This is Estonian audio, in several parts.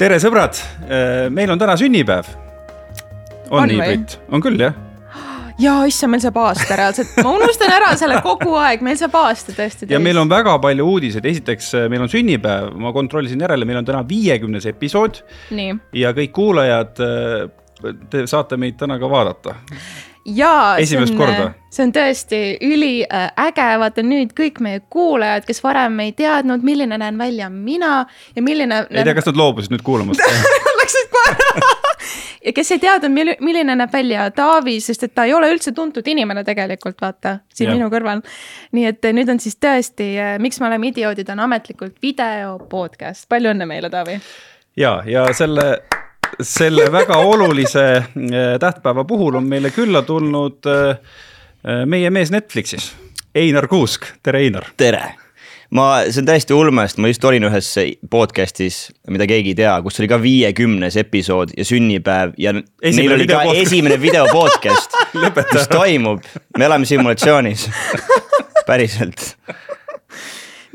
tere, sõbrad, meil on täna sünnipäev. on, nii, Brit? on küll, jah? ja issand, meil saab aasta reaalselt, ma unustan ära selle kogu aeg, meil saab aasta tõesti. ja meil on väga palju uudiseid, esiteks meil on sünnipäev, ma kontrollisin järele, meil on täna viiekümnes episood. ja kõik kuulajad, te saate meid täna ka vaadata jaa, see on, see on tõesti üliäge, vaata nüüd kõik meie kuulajad, kes varem ei teadnud, milline näen välja mina ja milline. ei tea, kas nad loobusid nüüd kuulamast Läksid kohe ja kes ei teadnud, milline näeb välja Taavi, sest et ta ei ole üldse tuntud inimene tegelikult, vaata, siin ja. minu kõrval. nii et eh, nüüd on siis tõesti, eh, miks me oleme idioodid, on ametlikult video podcast, palju õnne meile, Taavi. ja, ja selle selle väga olulise äh, tähtpäeva puhul on meile külla tulnud äh, äh, meie mees Netflixis, Einar Kuusk, tere Einar. tere! Ma, see on täiesti ulme, sest ma just olin ühes podcast'is, mida keegi ei tea, kus oli ka viiekümnes episood ja sünnipäev ja esimene neil oli ka podcast. esimene video podcast mis toimub, me elame simulatsioonis. Päriselt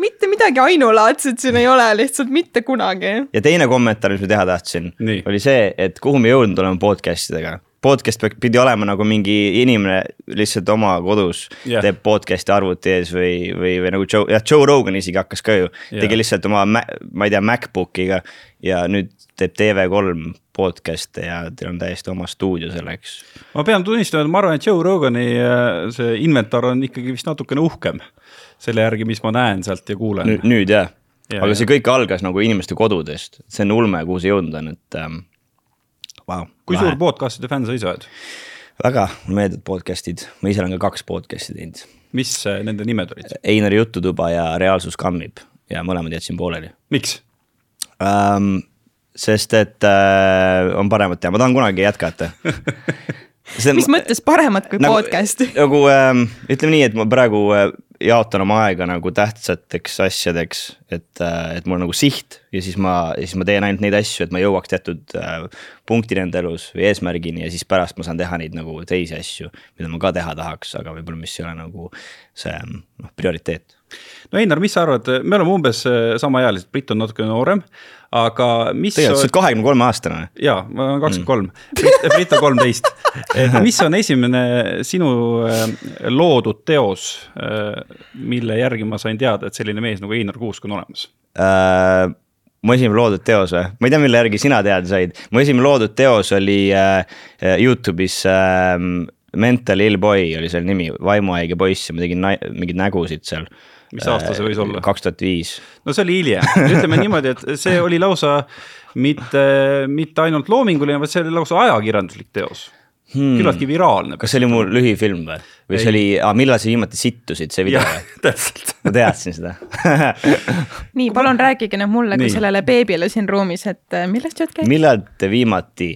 mitte midagi ainulaadset siin ei ole, lihtsalt mitte kunagi. ja teine kommentaar, mis ma teha tahtsin, oli see, et kuhu me jõudnud oleme podcast idega podcast pidi olema nagu mingi inimene lihtsalt oma kodus yeah. teeb podcast'i arvuti ees või, või, või nagu Joe, jah, Joe Rogan isegi hakkas ka ju yeah.. tegi lihtsalt oma, ma ei tea, MacBook'iga ja nüüd teeb TV3 podcast'e ja teil on täiesti oma stuudio selleks. ma pean tunnistama, et ma arvan, et Joe Rogani äh, see inventar on ikkagi vist natukene uhkem selle järgi, mis ma näen sealt ja kuulen. nüüd jah ja,, aga ja. see kõik algas nagu inimeste kodudest, see on ulme, kuhu see jõudnud on, et ähm,. Wow, kui lahe. suur podcast'ide fänn sa ise oled? väga, mulle meeldivad podcast'id, ma ise olen ka kaks podcast'i teinud. mis äh, nende nimed olid? Einari jututuba ja Reaalsus kammib ja mõlemad jätsin pooleli. miks ähm,? sest et äh, on paremat teha, ma tahan kunagi jätkata See, mis mõttes paremat kui nagu, podcast? nagu ähm, ütleme nii, et ma praegu äh, jaotan oma aega nagu tähtsateks asjadeks, et, äh, et mul on nagu siht ja siis ma, siis ma teen ainult neid asju, et ma jõuaks teatud äh, punktini enda elus või eesmärgini ja siis pärast ma saan teha neid nagu teisi asju, mida ma ka teha tahaks, aga võib-olla, mis ei ole nagu see noh, prioriteet no Einar, mis sa arvad, me oleme umbes äh, samaealised, Brit on natuke noorem, aga mis. tegelikult sa oled kahekümne kolme aastane. ja, ma olen kakskümmend kolm, Brit on kolmteist. mis on esimene sinu äh, loodud teos, mille järgi ma sain teada, et selline mees nagu Einar Kuusk on olemas äh,? mu esimene loodud teos või, ma ei tea, mille järgi sina teada said, mu esimene loodud teos oli äh, Youtube'is äh, Mental Ill Boy oli selle nimi, vaimuhaige poiss ja ma tegin mingeid nägusid seal mis aasta see võis olla? kaks tuhat viis. no see oli hiljem, ütleme niimoodi, et see oli lausa mitte, mitte ainult loominguline, vaid see oli lausa ajakirjanduslik teos hmm.. küllaltki viraalne. kas see oli mu lühifilm või, või see oli, millal sa viimati sittusid, see video või? täpselt. ma teadsin seda nii, palun rääkige nüüd mulle kui sellele beebile siin ruumis, et äh, millest jutt käib? millal te viimati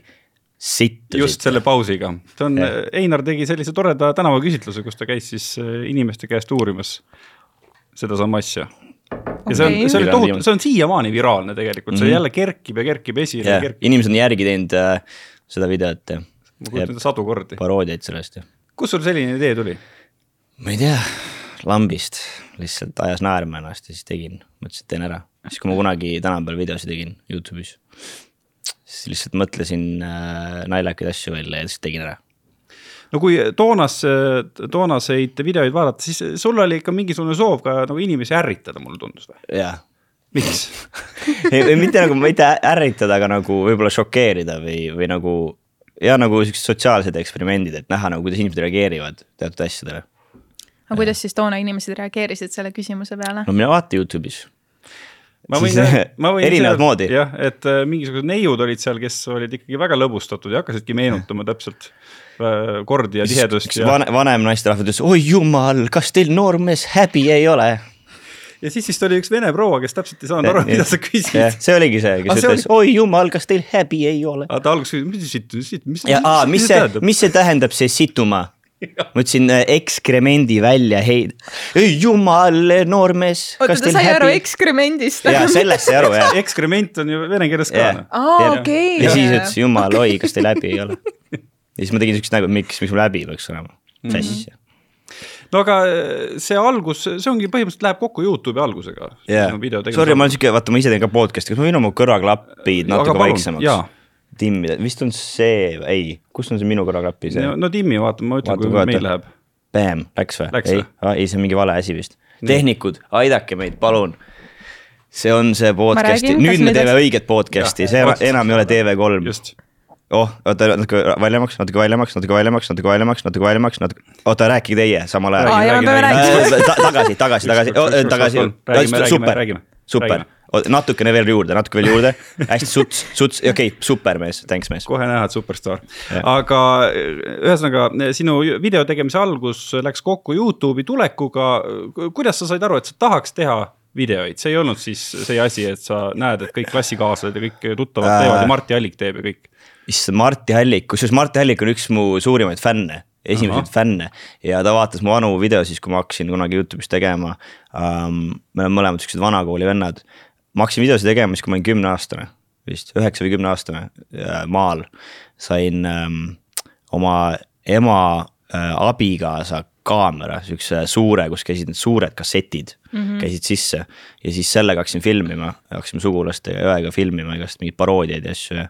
sittusite? just selle pausiga, see on, Einar tegi sellise toreda tänavaküsitluse, kus ta käis siis äh, inimeste käest uurimas sedasama asja. ja see on, see oli tohutu, see on siiamaani viraalne tegelikult, see mm -hmm. jälle kerkib ja kerkib esile yeah. ja kerkib. inimesed on järgi teinud äh, seda videot ja. Ma kujutan ette sadu kordi. paroodiaid sellest ja. kust sul selline idee tuli? ma ei tea, lambist, lihtsalt ajas naerma ennast ja siis tegin, mõtlesin, et teen ära. siis, kui ma kunagi tänapäeval videosid tegin Youtube'is, siis lihtsalt mõtlesin äh, naljakaid asju välja ja siis tegin ära no kui toonas, toonaseid videoid vaadata, siis sul oli ikka mingisugune soov ka nagu inimesi ärritada, mulle tundus või? jah. miks ei, mitte nagu, mitte ärritada, aga nagu võib-olla šokeerida või, või nagu ja nagu siuksed sotsiaalsed eksperimendid, et näha nagu, kuidas inimesed reageerivad teatud asjadele. aga kuidas siis toona inimesed reageerisid selle küsimuse peale? no mine vaata Youtube'is ma võin, ma võin. erinevat moodi. jah, et äh, mingisugused neiud olid seal, kes olid ikkagi väga lõbustatud ja hakkasidki meenutama täpselt äh, kordi ja tihedust. Ja... vanem, vanem naisterahvas ütles, oi jumal, kas teil noormees häbi ei ole? Ja siis vist oli üks vene proua, kes täpselt ei saanud aru, mida sa küsid. see oligi see, kes ah, ütles oli..., oi jumal, kas teil häbi ei ole? ta alguses küsis, mis siit, mis, mis, mis, mis see, mis see tähendab, see situma ma ütlesin äh, ekskremendi välja heid-, jumal, noormees. oota, ta sai aru ekskremendist. ja sellest sai aru jah. ekskrement on ju vene keeles ka. aa, okei. ja siis ütles jumal, oi, kas teil häbi ei ole. ja siis ma tegin siukest nägu, miks, miks mul häbi peaks olema, mis mhm. asja no aga see algus, see ongi põhimõtteliselt läheb kokku Youtube'i algusega yeah.. Sorry, ma olen siuke, vaata, ma ise teen ka podcast'i, kas ma võin oma kõrvaklapid natuke palun, vaiksemaks? timmida, vist on see, ei, kus on see minu kõrvaklapi see? no timmi, vaata, ma ütlen, kui meil läheb. Bam, läks või? ei, ei, see on mingi vale asi vist. tehnikud, aidake meid, palun. see on see podcast'i, nüüd me teeme õiget podcast'i, see enam ei ole TV3. Oh, oota natuke valjemaks, natuke valjemaks, natuke valjemaks, natuke valjemaks, natuke valjemaks, natuke, oota rääkige teie samal ajal. tagasi, tagasi, tagasi, tagasi, super, super. Natukene veel juurde, natuke veel juurde, hästi suts, suts, okei okay,, super mees, thanks mees. kohe näha, et superstaar, aga ühesõnaga sinu video tegemise algus läks kokku Youtube'i tulekuga. kuidas sa said aru, et sa tahaks teha videoid, see ei olnud siis see asi, et sa näed, et kõik klassikaaslased ja kõik tuttavad äh, teevad ja Martti Allik teeb ja kõik. Issand, Martti Allik, kusjuures Martti Allik on üks mu suurimaid fänne esimesed Aha. fänne ja ta vaatas mu vanu videosid, kui ma hakkasin kunagi Youtube'is tegema um,. me oleme mõlemad siuksed vanakooli vennad ma hakkasin videosid tegema siis, kui ma olin kümneaastane, vist üheksa või kümneaastane maal. sain ähm, oma ema äh, abikaasa kaamera, siukse suure, kus käisid need suured kassetid mm, -hmm. käisid sisse. ja siis sellega hakkasin filmima, hakkasime sugulaste ja õega filmima igast mingeid paroodiaid ja asju ja.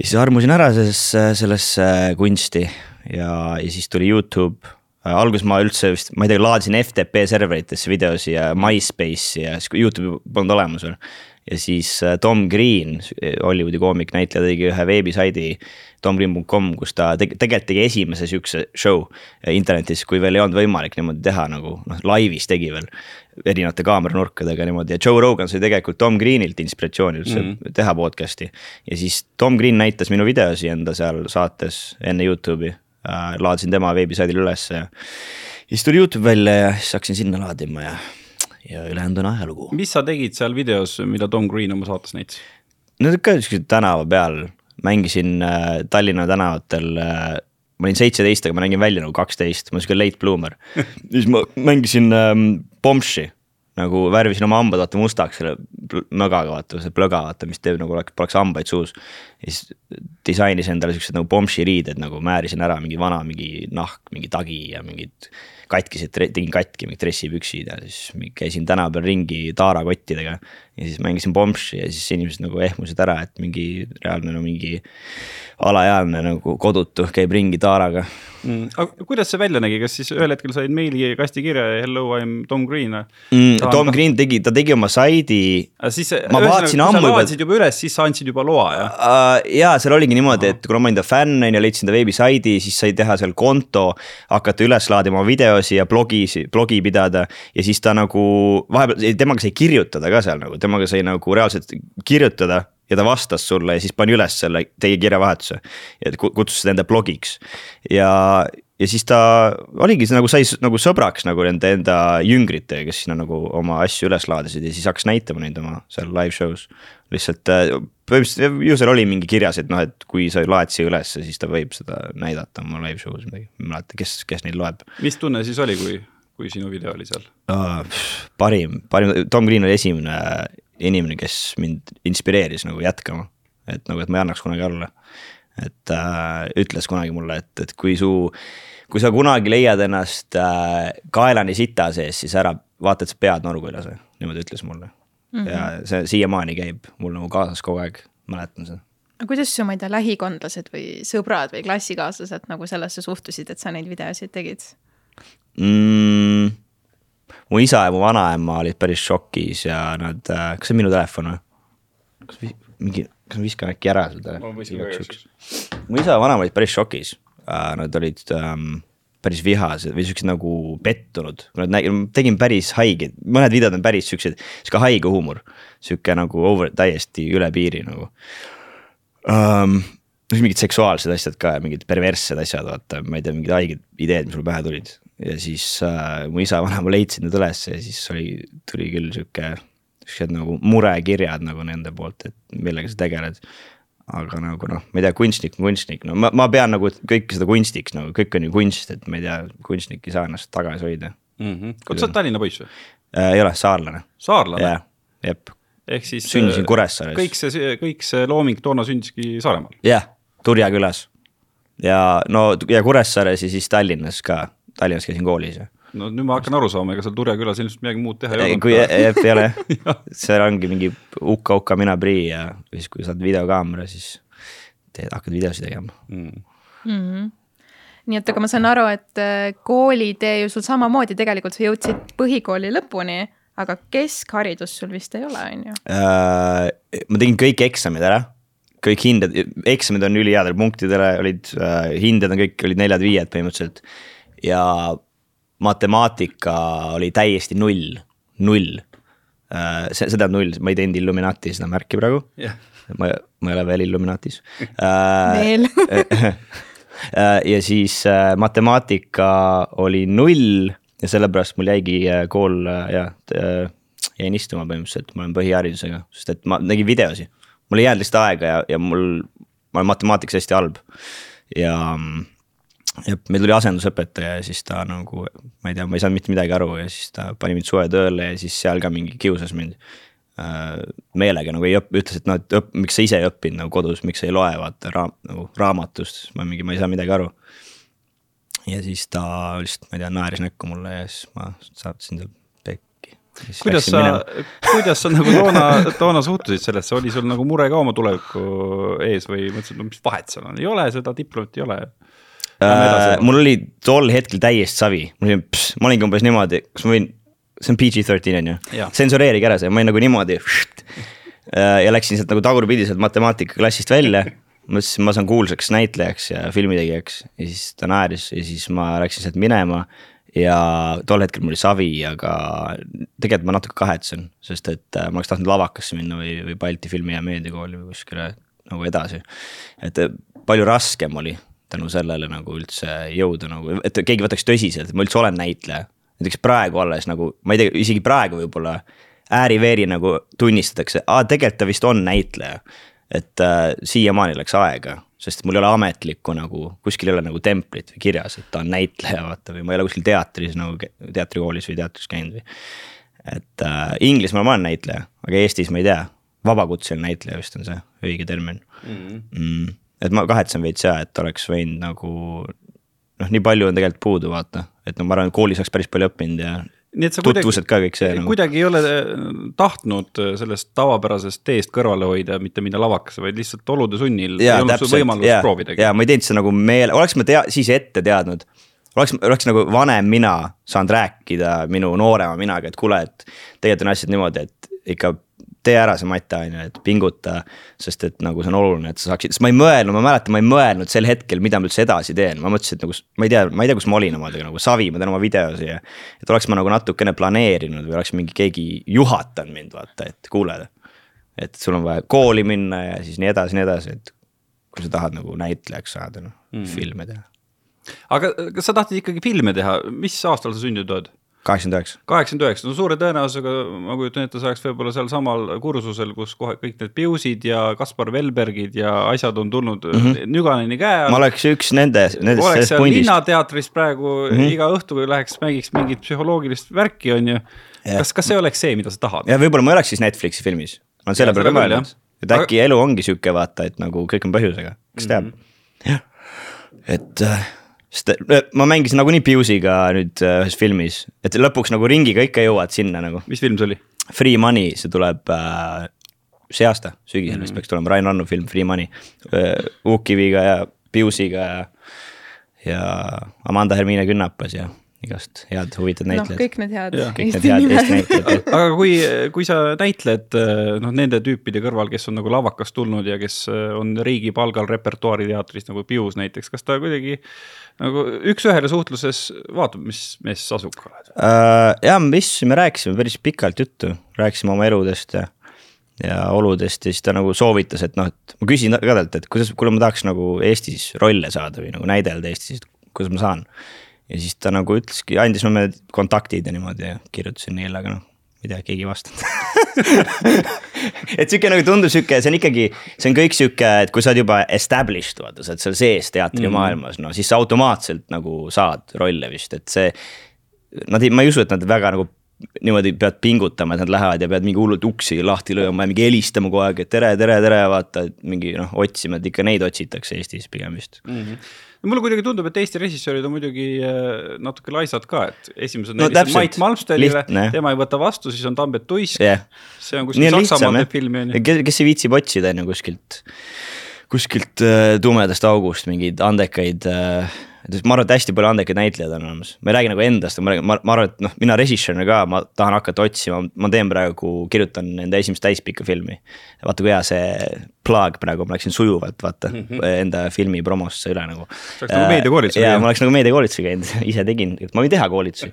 Ja siis armusin ära sellesse, sellesse kunsti ja, ja siis tuli Youtube alguses ma üldse vist, ma ei tea, laadisin FTP serveritesse videosi ja MySpace'i ja siis Youtube'i polnud olemas veel. ja siis äh, Tom Green, Hollywoodi koomik, näitleja tegi ühe veebisaidi tomgreen.com, kus ta teg tegelikult tegi esimese sihukese show äh, internetis, kui veel ei olnud võimalik niimoodi teha nagu noh, laivis tegi veel. Erinevate kaameranurkadega niimoodi ja Joe Rogan sai tegelikult Tom Greenilt inspiratsiooni üldse mm -hmm. teha podcast'i. ja siis Tom Green näitas minu videosi enda seal saates enne Youtube'i Äh, laadisin tema veebisaidil ülesse ja. ja siis tuli Youtube välja ja siis hakkasin sinna laadima ja, ja ülejäänud on ajalugu. mis sa tegid seal videos, mida Tom Green oma saates näitas? no ikka siukse tänava peal, mängisin äh, Tallinna tänavatel äh, ma olin seitseteist, aga ma nägin välja nagu kaksteist, ma olen siuke late bloomer siis ma mängisin ähm, Bombshi nagu värvisin oma hambad vaata mustaks selle mögaga vaata, see plõga vaata, mis teeb nagu oleks, poleks hambaid suus. ja siis disainis endale siuksed nagu pomši riided nagu määrisin ära mingi vana, mingi nahk, mingi tagi ja mingid katkised, tegin katki mingid dressipüksid ja siis käisin tänava peal ringi taarakottidega. Ja siis mängisin pomši ja siis inimesed nagu ehmusid ära, et mingi reaalne no mingi alaealine nagu kodutu käib ringi taaraga mm.. aga kuidas see välja nägi, kas siis ühel hetkel said meili kasti kirja ja hello I m Tom Green mm,? Tom Green tegi, ta tegi oma saidi. siis, ma vaatasin ammu juba. laadisid juba üles, siis sa andsid juba loa jah uh,? ja seal oligi niimoodi, et kuna ma olin ta fänn on ju, leidsin ta veebisaidi, siis sai teha seal konto, hakata üles laadima videosi ja blogi, blogi pidada. ja siis ta nagu vahepeal, temaga sai kirjutada ka seal nagu, temaga sai nagu reaalselt kirjutada ja ta vastas sulle ja siis pani üles selle, tegi kirjavahetuse. ja kutsus seda enda blogiks ja, ja siis ta oligi nagu sai nagu sõbraks nagu nende enda jüngritega, kes sinna nagu oma asju üles laadisid ja siis hakkas näitama neid oma seal live show's. lihtsalt äh, põhimõtteliselt ju seal oli mingi kirjas, et noh, et kui sa laed siia ülesse, siis ta võib seda näidata oma live show's midagi, ma ei mäleta, kes, kes neid loeb. mis tunne siis oli, kui, kui sinu video oli seal uh,? parim, parim, Tom Green oli esimene inimene, kes mind inspireeris nagu jätkama. et nagu, et ma ei annaks kunagi alla. et äh, ütles kunagi mulle, et, et kui su, kui sa kunagi leiad ennast äh, kaelani sita sees, siis ära vaata, et sa pead norgu üles, niimoodi ütles mulle mm. -hmm. ja see siiamaani käib mul nagu kaasas kogu aeg, mäletan seda aga kuidas su, ma ei tea, lähikondlased või sõbrad või klassikaaslased nagu sellesse suhtusid, et sa neid videosid tegid mm,? mu isa ja mu vanaema olid päris šokis ja nad, äh, kas see on minu telefon või? kas mingi, kas ma viskan äkki ära seda? mu isa ja vanaema olid päris šokis, äh, nad olid ähm, päris vihased või siuksed nagu pettunud, kui nad nägid, tegin päris haigeid, mõned videod on päris siuksed, sihuke haige huumor. sihuke nagu over, täiesti üle piiri nagu um,. Mingid seksuaalsed asjad ka ja mingid perverssed asjad, vaata, ma ei tea, mingid haiged ideed, mis mul pähe tulid ja siis äh, mu isa ja vanaema leidsid need üles ja siis oli, tuli küll sihuke, siuksed nagu murekirjad nagu nende poolt, et millega sa tegeled. aga nagu noh, ma ei tea, kunstnik on kunstnik, no ma, ma pean nagu kõike seda kunstiks nagu, kõik on ju kunst, et ma ei tea, kunstnik ei saa ennast tagasi hoida mm. -hmm. oota, sa oled Tallinna poiss või äh,? ei ole, saarlane. saarlane? jah, jep. ehk siis. sündisin äh, Kuressaares. kõik see, kõik see looming toona sündiski Saaremaal? jah, Turja külas. Ja no ja Kuressaares ja siis Tallinnas ka. Tallinnas käisin koolis ja no nüüd ma hakkan aru saama, ega seal Turja külas ilmselt midagi muud teha ei ole. kui jah, ei ole. Seal ongi mingi ukka-ukka mina prii ja siis, kui saad videokaamera, siis teed, hakkad videosid tegema. Mm.. Mm -hmm nii et aga ma saan aru, et äh, koolitee ju sul samamoodi tegelikult sa jõudsid põhikooli lõpuni, aga keskharidust sul vist ei ole, on ju? Äh, ma tegin kõik eksamid ära kõik hinded, eksamid on üliheadel punktidele olid äh,, hinded on kõik olid neljad-viied põhimõtteliselt. ja matemaatika oli täiesti null, null äh,. see, see tähendab null, ma ei teinud Illuminati seda märki praegu yeah.. ma, ma ei ole veel Illuminatis äh,. veel äh, ja siis äh, matemaatika oli null ja sellepärast mul jäigi äh, kool äh, jah äh,, jäin istuma põhimõtteliselt, ma olen põhiharidusega, sest et ma nägin videosi mul ei jäänud lihtsalt aega ja, ja mul, ma olen matemaatikas hästi halb. ja, ja meil tuli asendusõpetaja ja siis ta nagu, ma ei tea, ma ei saanud mitte midagi aru ja siis ta pani mind suvetööle ja siis seal ka mingi kiusas mind äh,. meelega nagu ei õpp-, ütles, et noh, et õpp-, miks sa ise ei õppinud nagu kodus, miks sa ei loe vaata raam-, nagu raamatust, ma mingi, ma ei saa midagi aru ja siis ta lihtsalt, ma ei tea, naeris näkku mulle ja siis ma saatsin tal kuidas sa, kuidas sa nagu toona, toona suhtusid sellesse, oli sul nagu mure ka oma tuleviku ees või mõtlesid, no mis vahet seal on, ei ole seda diplomit, ei ole. Äh,? mul oli tol hetkel täiesti savi, mul oli, ma olingi umbes niimoodi, kas ma võin, see on PG-13 on ju, tsensureerige ära see, ma olin nagu niimoodi. Äh, ja läksin sealt nagu tagurpidi sealt matemaatikaklassist välja. Mõtlesin, ma saan kuulsaks näitlejaks ja filmitegijaks ja siis ta naeris ja siis ma läksin sealt minema ja tol hetkel mul oli savi, aga tegelikult ma natuke kahetsen, sest et äh, ma oleks tahtnud lavakasse minna või, või Balti Filmi- ja Meediakooli või kuskile nagu edasi. et äh, palju raskem oli tänu sellele nagu üldse jõuda nagu, et keegi võtaks tõsiselt, et ma üldse olen näitleja. näiteks praegu alles nagu, ma ei tea, isegi praegu võib-olla ääri-veeri nagu tunnistatakse, aa tegelikult ta vist on näitleja. et äh, siiamaani läks aega sest mul ei ole ametlikku nagu, kuskil ei ole nagu templit või kirjas, et ta on näitleja, vaata, või ma ei ole kuskil teatris nagu teatrikoolis või teatris käinud või. et äh, Inglismaal ma olen näitleja, aga Eestis ma ei tea, vabakutseline näitleja vist on see õige termin mm. Mm, et ma kahetsen veits ja, et oleks võinud nagu noh, nii palju on tegelikult puudu, vaata, et no ma arvan, et koolis oleks päris palju õppinud ja tutvused ka kõik see nagu. kuidagi ei ole äh, tahtnud äh, sellest tavapärasest teest kõrvale hoida, mitte minna lavakasse, vaid lihtsalt olude sunnil ja, ei olnud sul võimalust proovidagi. ja ma ei teinud seda nagu meele, oleks ma tea-, siis ette teadnud. oleks, oleks nagu vanem mina saanud rääkida minu noorema minaga, et kuule, et tegelikult on asjad niimoodi, et ikka tee ära see mate on ju, et pinguta. sest et nagu see on oluline, et sa saaksid, sest ma ei mõelnud, ma mäletan, ma ei mõelnud sel hetkel, mida ma üldse edasi teen, ma mõtlesin, et nagu. ma ei tea, ma ei tea, kus ma olin omadega nagu savi, ma teen oma videosi ja. et oleks ma nagu natukene planeerinud või oleks mingi keegi juhatanud mind vaata, et kuule. et sul on vaja kooli minna ja siis nii edasi, nii edasi, et kui sa tahad nagu näitlejaks saada, noh mm. filme teha. aga kas sa tahtsid ikkagi filme teha, mis aastal sa sündinud oled? Kaheksakümmend üheksa. kaheksakümmend üheksa, no suure tõenäosusega ma kujutan ette, sa oleks võib-olla sealsamal kursusel, kus kohe kõik need Piusid ja Kaspar Velbergid ja asjad on tulnud mm -hmm. nüganeni käe all. ma oleks üks nende, nendest. oleks seal Linnateatris praegu mm -hmm. iga õhtu läheks, mängiks mingit psühholoogilist värki, on ju. kas, kas see oleks see, mida sa tahad? ja võib-olla ma ei oleks siis Netflixi filmis, ma olen selle peale ka mõelnud, et äkki elu ongi sihuke vaata, et nagu kõik on põhjusega, kes teab mm. -hmm. jah, et äh, sest äh, ma mängisin nagunii Piusiga nüüd äh, ühes filmis, et lõpuks nagu ringiga ikka jõuad sinna nagu. mis film see oli? Free Money, see tuleb äh, see aasta, sügisel mm -hmm. vist peaks tulema, Rain Rannu film Free Money äh,. Uukkiviga ja Piusiga ja, ja Amanda Hermine Künnapas ja igast head huvitavad näitlejad no,. kõik need head. kõik need head Eesti näitlejad aga kui, kui sa näitled noh, nende tüüpide kõrval, kes on nagu lavakast tulnud ja kes on riigi palgal repertuaariteatris nagu Pius näiteks, kas ta kuidagi nagu üks-ühele suhtluses vaatab, mis mees sa asuka oled uh,? ja me istusime, rääkisime päris pikalt juttu, rääkisime oma eludest ja ja oludest ja siis ta nagu soovitas, et noh, et ma küsin ka talt, et kuidas, kuule, ma tahaks nagu Eestis rolle saada või nagu näidelda Eestis, kuidas ma saan ja siis ta nagu ütleski, andis mulle kontaktid ja niimoodi ja kirjutasin neile, aga noh, tea, keegi ei vastanud et sihuke nagu tundub sihuke, see on ikkagi, see on kõik sihuke, et kui sa oled juba established, vaata, sa oled seal sees teatrimaailmas mm., no siis sa automaatselt nagu saad rolle vist, et see. Nad ei, ma ei usu, et nad väga nagu niimoodi peavad pingutama, et nad lähevad ja peavad mingi hullult uksi lahti lööma ja mingi helistama kogu aeg, et tere, tere, tere, vaata, et mingi noh, otsima, et ikka neid otsitakse Eestis pigem vist mm. -hmm mulle kuidagi tundub, et Eesti režissöörid on muidugi äh, natuke laisad ka, et esimesed no, näitasid Mait Malmstenile, tema ei võta vastu, siis on Tambet Tuisk. Yeah.. see on kuskil Saksamaal teeb filmi on ju. kes, kes ei viitsib otsida on ju kuskilt, kuskilt äh, tumedast august mingeid andekaid äh, ma arvan, et hästi palju andekaid näitlejaid on olemas, ma ei räägi nagu endast, ma räägin, ma, ma arvan, et noh, mina režissöörina ka, ma tahan hakata otsima, ma teen praegu, kirjutan enda esimest täispikka filmi. vaata, kui hea see plug praegu, ma läksin sujuvalt vaata mm -hmm. enda filmi promosse üle nagu. sa oleks nagu meediakoolituse käinud. ma oleks nagu meediakoolituse käinud, ise tegin, ma võin teha koolitusi,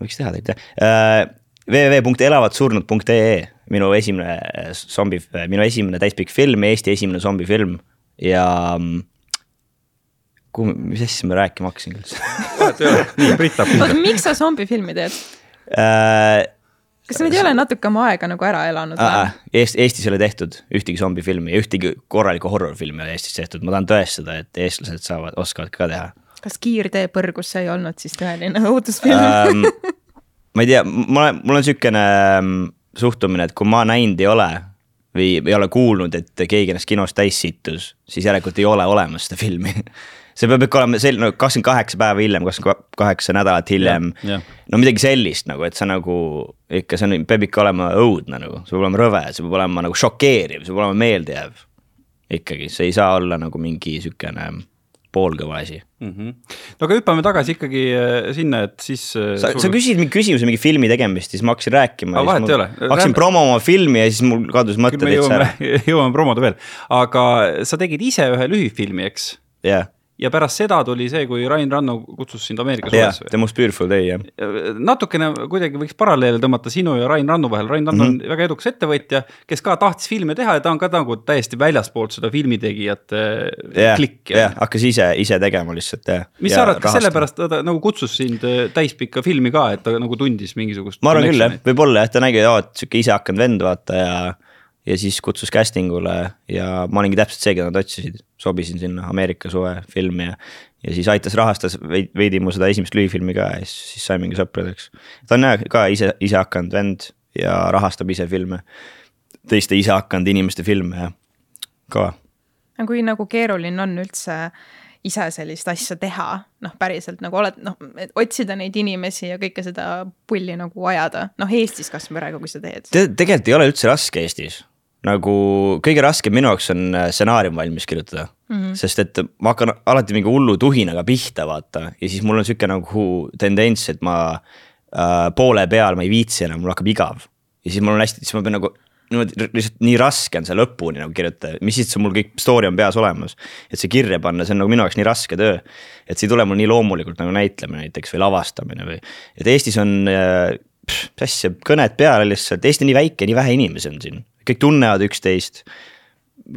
võiks teha tegelikult jah uh,. www.elavatsurnud.ee minu esimene zombi, minu esimene täispikk film, Eesti esimene zombifilm ja mm, kuhu, mis asja ma rääkima hakkasin üldse küsida. miks sa zombifilmi teed äh,? kas need ei ole natuke oma aega nagu ära elanud äh,? Eest, Eestis ei ole tehtud ühtegi zombifilmi ja ühtegi korralikku horror filmi ei ole Eestis tehtud, ma tahan tõestada, et eestlased saavad, oskavad ka teha. kas Kiirtee põrgusse ei olnud siis tõeline õudusfilm ähm, ma ei tea, ma olen, mul on sihukene ähm, suhtumine, et kui ma näinud ei ole või ei ole kuulnud, et keegi ennast kinos täis sittus, siis järelikult ei ole olemas seda filmi see peab ikka olema selline no, kakskümmend kaheksa päeva hiljem, kakskümmend kaheksa nädalat hiljem. no midagi sellist nagu, et sa nagu ikka, see on, peab ikka olema õudne nagu, see peab olema rõve, see peab olema nagu šokeeriv, see peab olema meeldejääv. ikkagi, see ei saa olla nagu mingi sihukene poolkõva asi mm. -hmm. no aga hüppame tagasi ikkagi äh, sinna, et siis. Äh, sa, sa küsisid mingi küsimuse mingi filmi tegemist, siis ma hakkasin rääkima. aga vahet ei ole. hakkasin Räm... promoma filmi ja siis mul kadus mõte täitsa ära. jõuame promoda veel, aga sa tegid ise ühe lühifilmi, eks? jah yeah ja pärast seda tuli see, kui Rain Ranno kutsus sind Ameerika või? The Most Beautiful Day, jah. natukene kuidagi võiks paralleele tõmmata sinu ja Rain Rannu vahel, Rain Ranno mm -hmm. on väga edukas ettevõtja, kes ka tahtis filme teha ja ta on ka nagu täiesti väljaspoolt seda filmitegijate yeah, klikki. jah, hakkas ise, ise tegema lihtsalt, jah. mis sa arvad, kas sellepärast ta nagu kutsus sind äh, täispikka filmi ka, et ta nagu tundis mingisugust ma arvan küll, jah, võib-olla jah, ta nägi, et sihuke ise hakanud vend, vaata ja ja siis kutsus casting ule ja ma olingi täpselt see, keda nad otsisid, sobisin sinna Ameerika suve filmi ja. ja siis aitas, rahastas veidi mu seda esimest lühifilmi ka ja siis, siis saimegi sõpradeks. ta on jah ka ise, ise hakanud vend ja rahastab ise filme, teiste ise hakanud inimeste filme ja kõva. kui nagu keeruline on üldse ise sellist asja teha, noh, päriselt nagu oled, noh, otsida neid inimesi ja kõike seda pulli nagu ajada, noh, Eestis kasvõi praegu, kui sa teed Te. tegelikult ei ole üldse raske Eestis nagu kõige raskem minu jaoks on äh, stsenaarium valmis kirjutada mm. -hmm. sest et ma hakkan alati mingi hullu tuhinaga pihta, vaata, ja siis mul on sihuke nagu tendents, et ma äh, poole peal ma ei viitsi enam, mul hakkab igav. ja siis mul on hästi, siis ma pean nagu niimoodi lihtsalt nii raske on see lõpuni nagu kirjutada, mis siis, mul kõik story on peas olemas. et see kirja panna, see on nagu minu jaoks nii raske töö. et see ei tule mul nii loomulikult nagu näitlemine näiteks või lavastamine või, et Eestis on äh, mis asja, kõned peale lihtsalt, Eesti on nii väike, nii vähe inimesi on siin kõik tunnevad üksteist.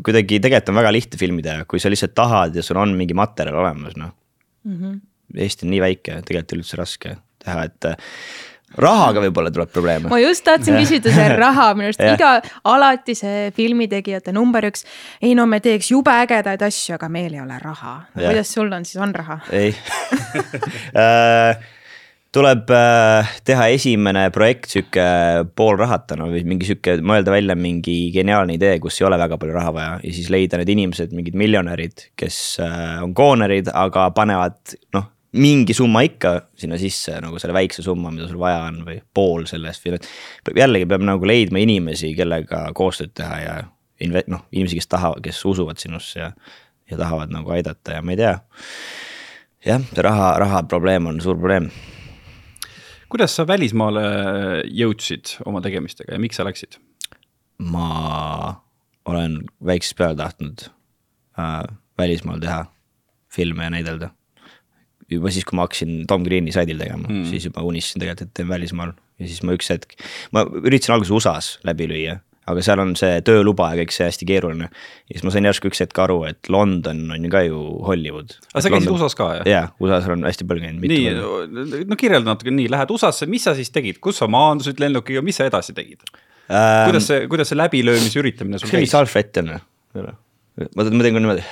kuidagi tegelikult on väga lihtne filmi teha, kui sa lihtsalt tahad ja sul on mingi materjal olemas, noh mm -hmm.. Eesti on nii väike, tegelikult üldse raske teha, et äh, rahaga võib-olla tuleb probleeme. ma just tahtsin küsida see raha, minu arust iga, alati see filmitegijate number üks. ei no me teeks jube ägedaid asju, aga meil ei ole raha. kuidas sul on siis, on raha? ei äh, tuleb äh, teha esimene projekt sihuke poolrahatana või mingi sihuke, mõelda välja mingi geniaalne idee, kus ei ole väga palju raha vaja. Ja siis leida need inimesed, mingid miljonärid, kes äh, on koonerid, aga panevad noh mingi summa ikka sinna sisse nagu selle väikse summa, mida sul vaja on või pool sellest või jällegi peab nagu leidma inimesi, kellega koostööd teha ja inve-, noh, inimesi, kes tahavad, kes usuvad sinusse ja, ja tahavad nagu aidata ja ma ei tea. jah, see raha, raha probleem on suur probleem kuidas sa välismaale jõudsid oma tegemistega ja miks sa läksid? ma olen väiksest peale tahtnud äh, välismaal teha filme ja näidelda. juba siis, kui ma hakkasin Tom Green'i saidil tegema mm., siis juba unistasin tegelikult, et teen välismaal ja siis ma üks hetk, ma üritasin alguses USA-s läbi lüüa aga seal on see tööluba ja kõik see hästi keeruline. ja siis ma sain järsku üks hetk aru, et London on ju ka ju Hollywood. aga sa käisid USA-s ka jah? jaa, USA-s olen hästi palju käinud. nii, no kirjelda natuke nii, lähed USA-sse, mis sa siis tegid, kus sa maandusid lennukiga, mis sa edasi tegid ähm,? kuidas see, kuidas see läbilöömise üritamine sul käis? salvett on või? ma, ma teen ka niimoodi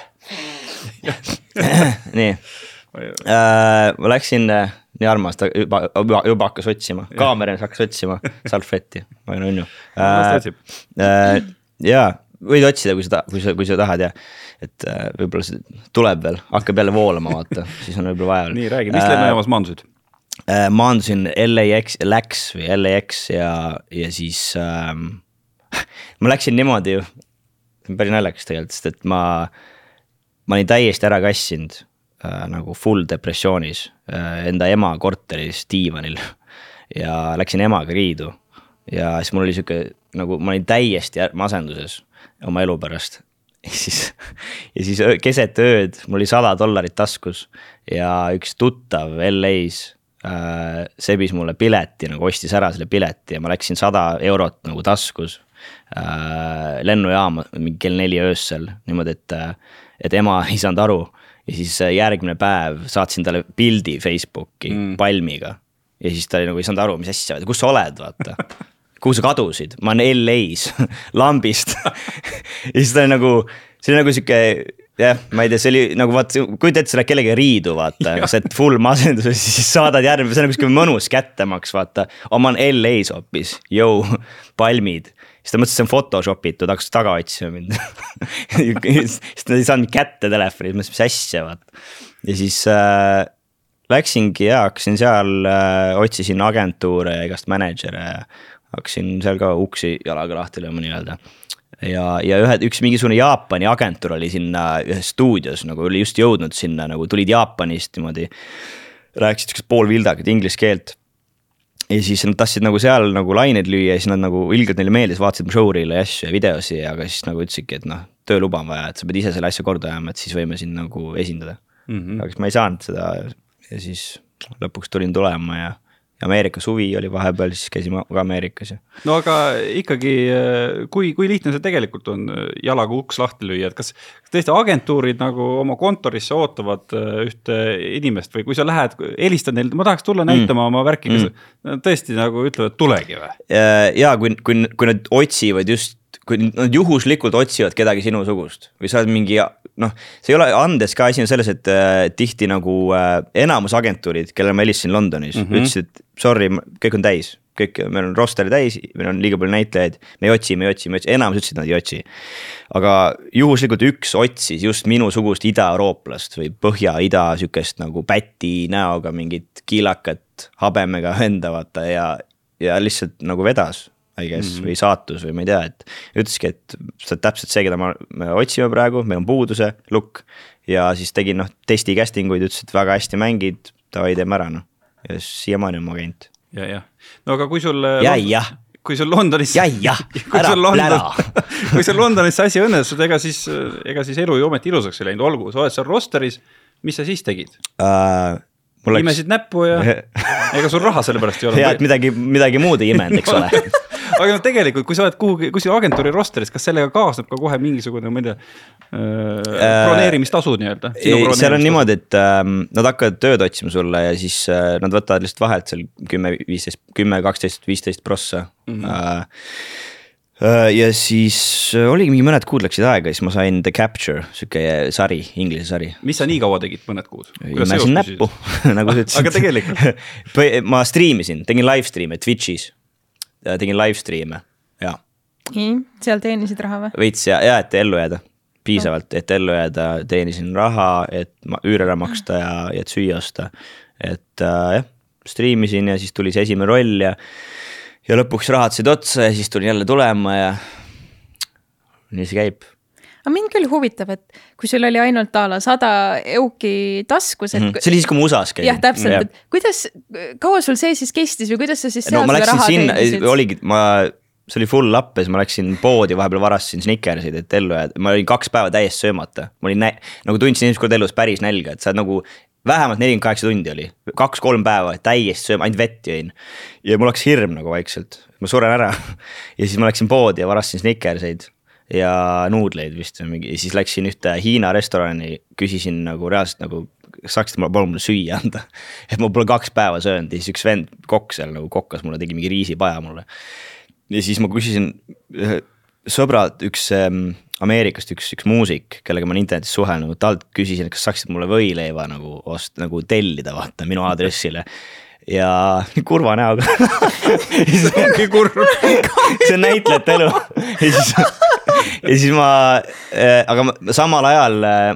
nii äh,, ma läksin äh, nii armas, ta juba, juba, juba hakkas otsima, kaameras hakkas otsima salveti, ma olen unnu äh,. Äh, ja võid otsida, kui sa, kui sa, kui sa tahad ja. et äh, võib-olla see tuleb veel, hakkab jälle voolama, vaata, siis on võib-olla vaja. nii, räägi, mis lennujaamas maandusid? maandusin LAX, LAX või LAX ja, ja siis ähm, ma läksin niimoodi päris naljakas tegelikult, sest et ma, ma olin täiesti ära kassinud äh, nagu full depressioonis äh, enda ema korteris diivanil ja läksin emaga riidu. ja siis mul oli sihuke nagu ma olin täiesti masenduses oma elu pärast ja siis, ja siis keset ööd mul oli sada dollarit taskus ja üks tuttav LA-s äh, sebis mulle pileti nagu ostis ära selle pileti ja ma läksin sada eurot nagu taskus äh, lennujaama mingi kell neli öösel niimoodi, et, et ema ei saanud aru. Ja siis äh, järgmine päev saatsin talle pildi Facebooki mm. palmiga. Ja siis ta oli nagu ei saanud aru, mis asja, kus sa oled, vaata. Kuhu sa kadusid, ma olen LA-s lambist. Ja siis ta oli nagu, see oli nagu sihuke jah, ma ei tea, see oli nagu vaata, kujuta ette, sa lähed kellegagi riidu, vaata, sa oled full masenduses, siis saadad järgmine, see on nagu sihuke mõnus kättemaks, vaata. aga ma olen LA-s hoopis, jõu, palmid. Siis ta mõtles, et see on Photoshop itud, hakkas taga otsima mind siis ta ei saanud kätte telefoni, mõtles, mis asja, vaata. ja siis äh, läksingi ja hakkasin seal äh,, otsisin agentuure ja igast mänedžere ja hakkasin seal ka uksi jalaga lahti lööma nii-öelda. ja, ja ühe, üks mingisugune Jaapani agentuur oli sinna ühes stuudios nagu oli just jõudnud sinna nagu tulid Jaapanist niimoodi. rääkisid siukest poolvildakat inglise keelt. Ja siis nad tahtsid nagu seal nagu laineid lüüa ja siis nad nagu ilgelt neile meeldis, vaatasid showreel'e ja asju ja videosi, aga siis nagu ütlesidki, et noh, tööluba on vaja, et sa pead ise selle asja korda ajama, et siis võime sind nagu esindada mm. -hmm. aga siis ma ei saanud seda ja siis lõpuks tulin tulema ja Ameerika suvi oli vahepeal, siis käisime ka Ameerikas ja. no aga ikkagi, kui, kui lihtne see tegelikult on jalaga uks lahti lüüa, et kas, kas tõesti agentuurid nagu oma kontorisse ootavad äh, ühte inimest või kui sa lähed, helistad neile, ma tahaks tulla näitama mm. oma värki, kas mm. tõesti nagu ütlevad, tulegi või? ja kui, kui, kui nad otsivad just kui nad juhuslikult otsivad kedagi sinusugust või sa oled mingi noh, see ei ole andes ka asi on selles, et äh, tihti nagu äh, enamus agentuurid, kellele ma helistasin Londonis mm, -hmm. ütlesid sorry, kõik on täis, kõik, meil on roster täis, meil on liiga palju näitlejaid, me ei otsi, me ei otsi, me ei otsi, enamus ütlesid, nad ei otsi. aga juhuslikult üks otsis just minusugust idaeurooplast või põhja-ida sihukest nagu päti näoga mingit kiilakat habemega venda vaata ja, ja lihtsalt nagu vedas I guess mm -hmm. või saatus või ma ei tea, et. ütleski, et sa oled täpselt see, keda ma, me otsime praegu, meil on puuduse, look. ja siis tegin noh testi casting uid, ütles, et väga hästi mängid, davai, teeme ära noh. ja siiamaani on mu agent. ja, jah, no aga kui sul. ja, jah kui sul Londonis. ja, jah, ära plära kui sul Londonis see asi õnnestus, ega siis, ega siis elu ju ometi ilusaks ei läinud, olgu, sa oled seal roster'is, mis sa siis tegid uh,? Läks... imesid näppu ja ega sul raha selle pärast ei olnud. ja, et midagi, midagi muud ei imenud, eks ole aga noh, tegelikult, kui sa oled kuhugi, kuskil agentuuri roster'is, kas sellega kaasneb ka kohe mingisugune, ma ei tea äh,, broneerimistasu nii-öelda? seal on niimoodi, et äh, nad hakkavad tööd otsima sulle ja siis äh, nad võtavad lihtsalt vahelt seal kümme, viisteist, kümme, kaksteist, viisteist prossa mm. -hmm. Äh, ja siis oligi mingi mõned kuud läksid aega, siis ma sain The Capture, sihuke sari, inglise sari. mis sa nii kaua tegid, mõned kuud? imesin näppu nagu sa ütlesid aga tegelikult ma striimisin, tegin live stream'e Twitch'is Äh, tegin live stream'e ja. nii, seal teenisid raha või? veits ja, ja et ellu jääda, piisavalt, et ellu jääda, teenisin raha, et üüri ära maksta ja, ja et süüa osta. et äh, jah, striimisin ja siis tuli see esimene roll ja, ja lõpuks rahad said otsa ja siis tulin jälle tulema ja nii see käib aga mind küll huvitab, et kui sul oli ainult a la sada euki taskus, et mm. -hmm. see oli siis, kui ma USA-s käisin. jah, täpselt, et kuidas, kaua sul see siis kestis või kuidas sa siis seal no, seda raha sinna, teenisid? oligi, ma, see oli full up ja siis ma läksin poodi, vahepeal varastasin Snickersid, et ellu jääda, ma olin kaks päeva täiesti söömata. ma olin nä-, nagu tundsin esimest korda elus päris nälga, et sa oled nagu vähemalt nelikümmend kaheksa tundi oli, kaks-kolm päeva täiesti sööma, ainult vett jõin. ja mul hakkas hirm nagu vaikselt, ma suren ära ja siis ma läksin poodi ja varastasin Snickerseid ja nuudleid vist või mingi, siis läksin ühte Hiina restorani, küsisin nagu reaalselt nagu. kas saaksite mulle palun mulle süüa anda, et ma pole kaks päeva söönud ja siis üks vend, kokk seal nagu kokkas mulle, tegi mingi riisipaja mulle. ja siis ma küsisin sõbrad, üks ähm, Ameerikast üks, üks muusik, kellega ma olen internetis suhelnud, talt küsisin, et kas saaksid mulle võileiva nagu ost-, nagu tellida, vaata minu aadressile ja kurva näoga. See on näitlejate elu. Ja siis, ja siis ma äh,, aga ma, samal ajal äh,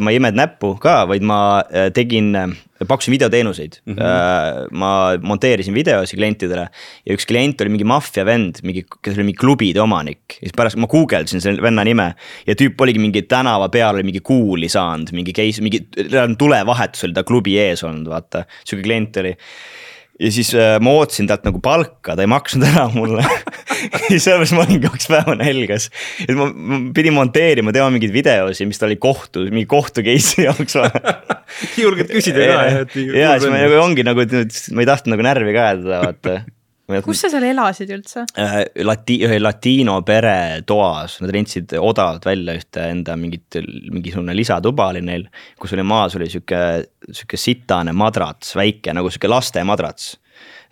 ma ei imenud näppu ka, vaid ma äh, tegin äh, pakkusin videoteenuseid mm, -hmm. ma monteerisin videosi klientidele ja üks klient oli mingi maffia vend, mingi, kes oli mingi klubide omanik. ja siis pärast ma guugeldasin selle venna nime ja tüüp oligi mingi tänava peal oli mingi kuuli saanud, mingi case, mingi tulevahetus oli ta klubi ees olnud, vaata, sihuke klient oli ja siis äh, ma ootasin talt nagu palka, ta ei maksnud ära mulle ja sellepärast ma olin kaks päeva nälgas. et ma, ma pidin monteerima tema mingeid videosi, mis ta oli kohtu, mingi kohtu case'i jaoks julged küsida ka, et. ja siis ma nagu ongi nagu, ma ei tahtnud nagu närvi ka ajada, vaata kus sa seal elasid üldse äh,? Lati-, ühe latiino pere toas, nad rentsid odavalt välja ühte enda mingit, mingisugune lisatuba oli neil. kus oli maas oli sihuke, sihuke sitane madrats, väike nagu sihuke laste madrats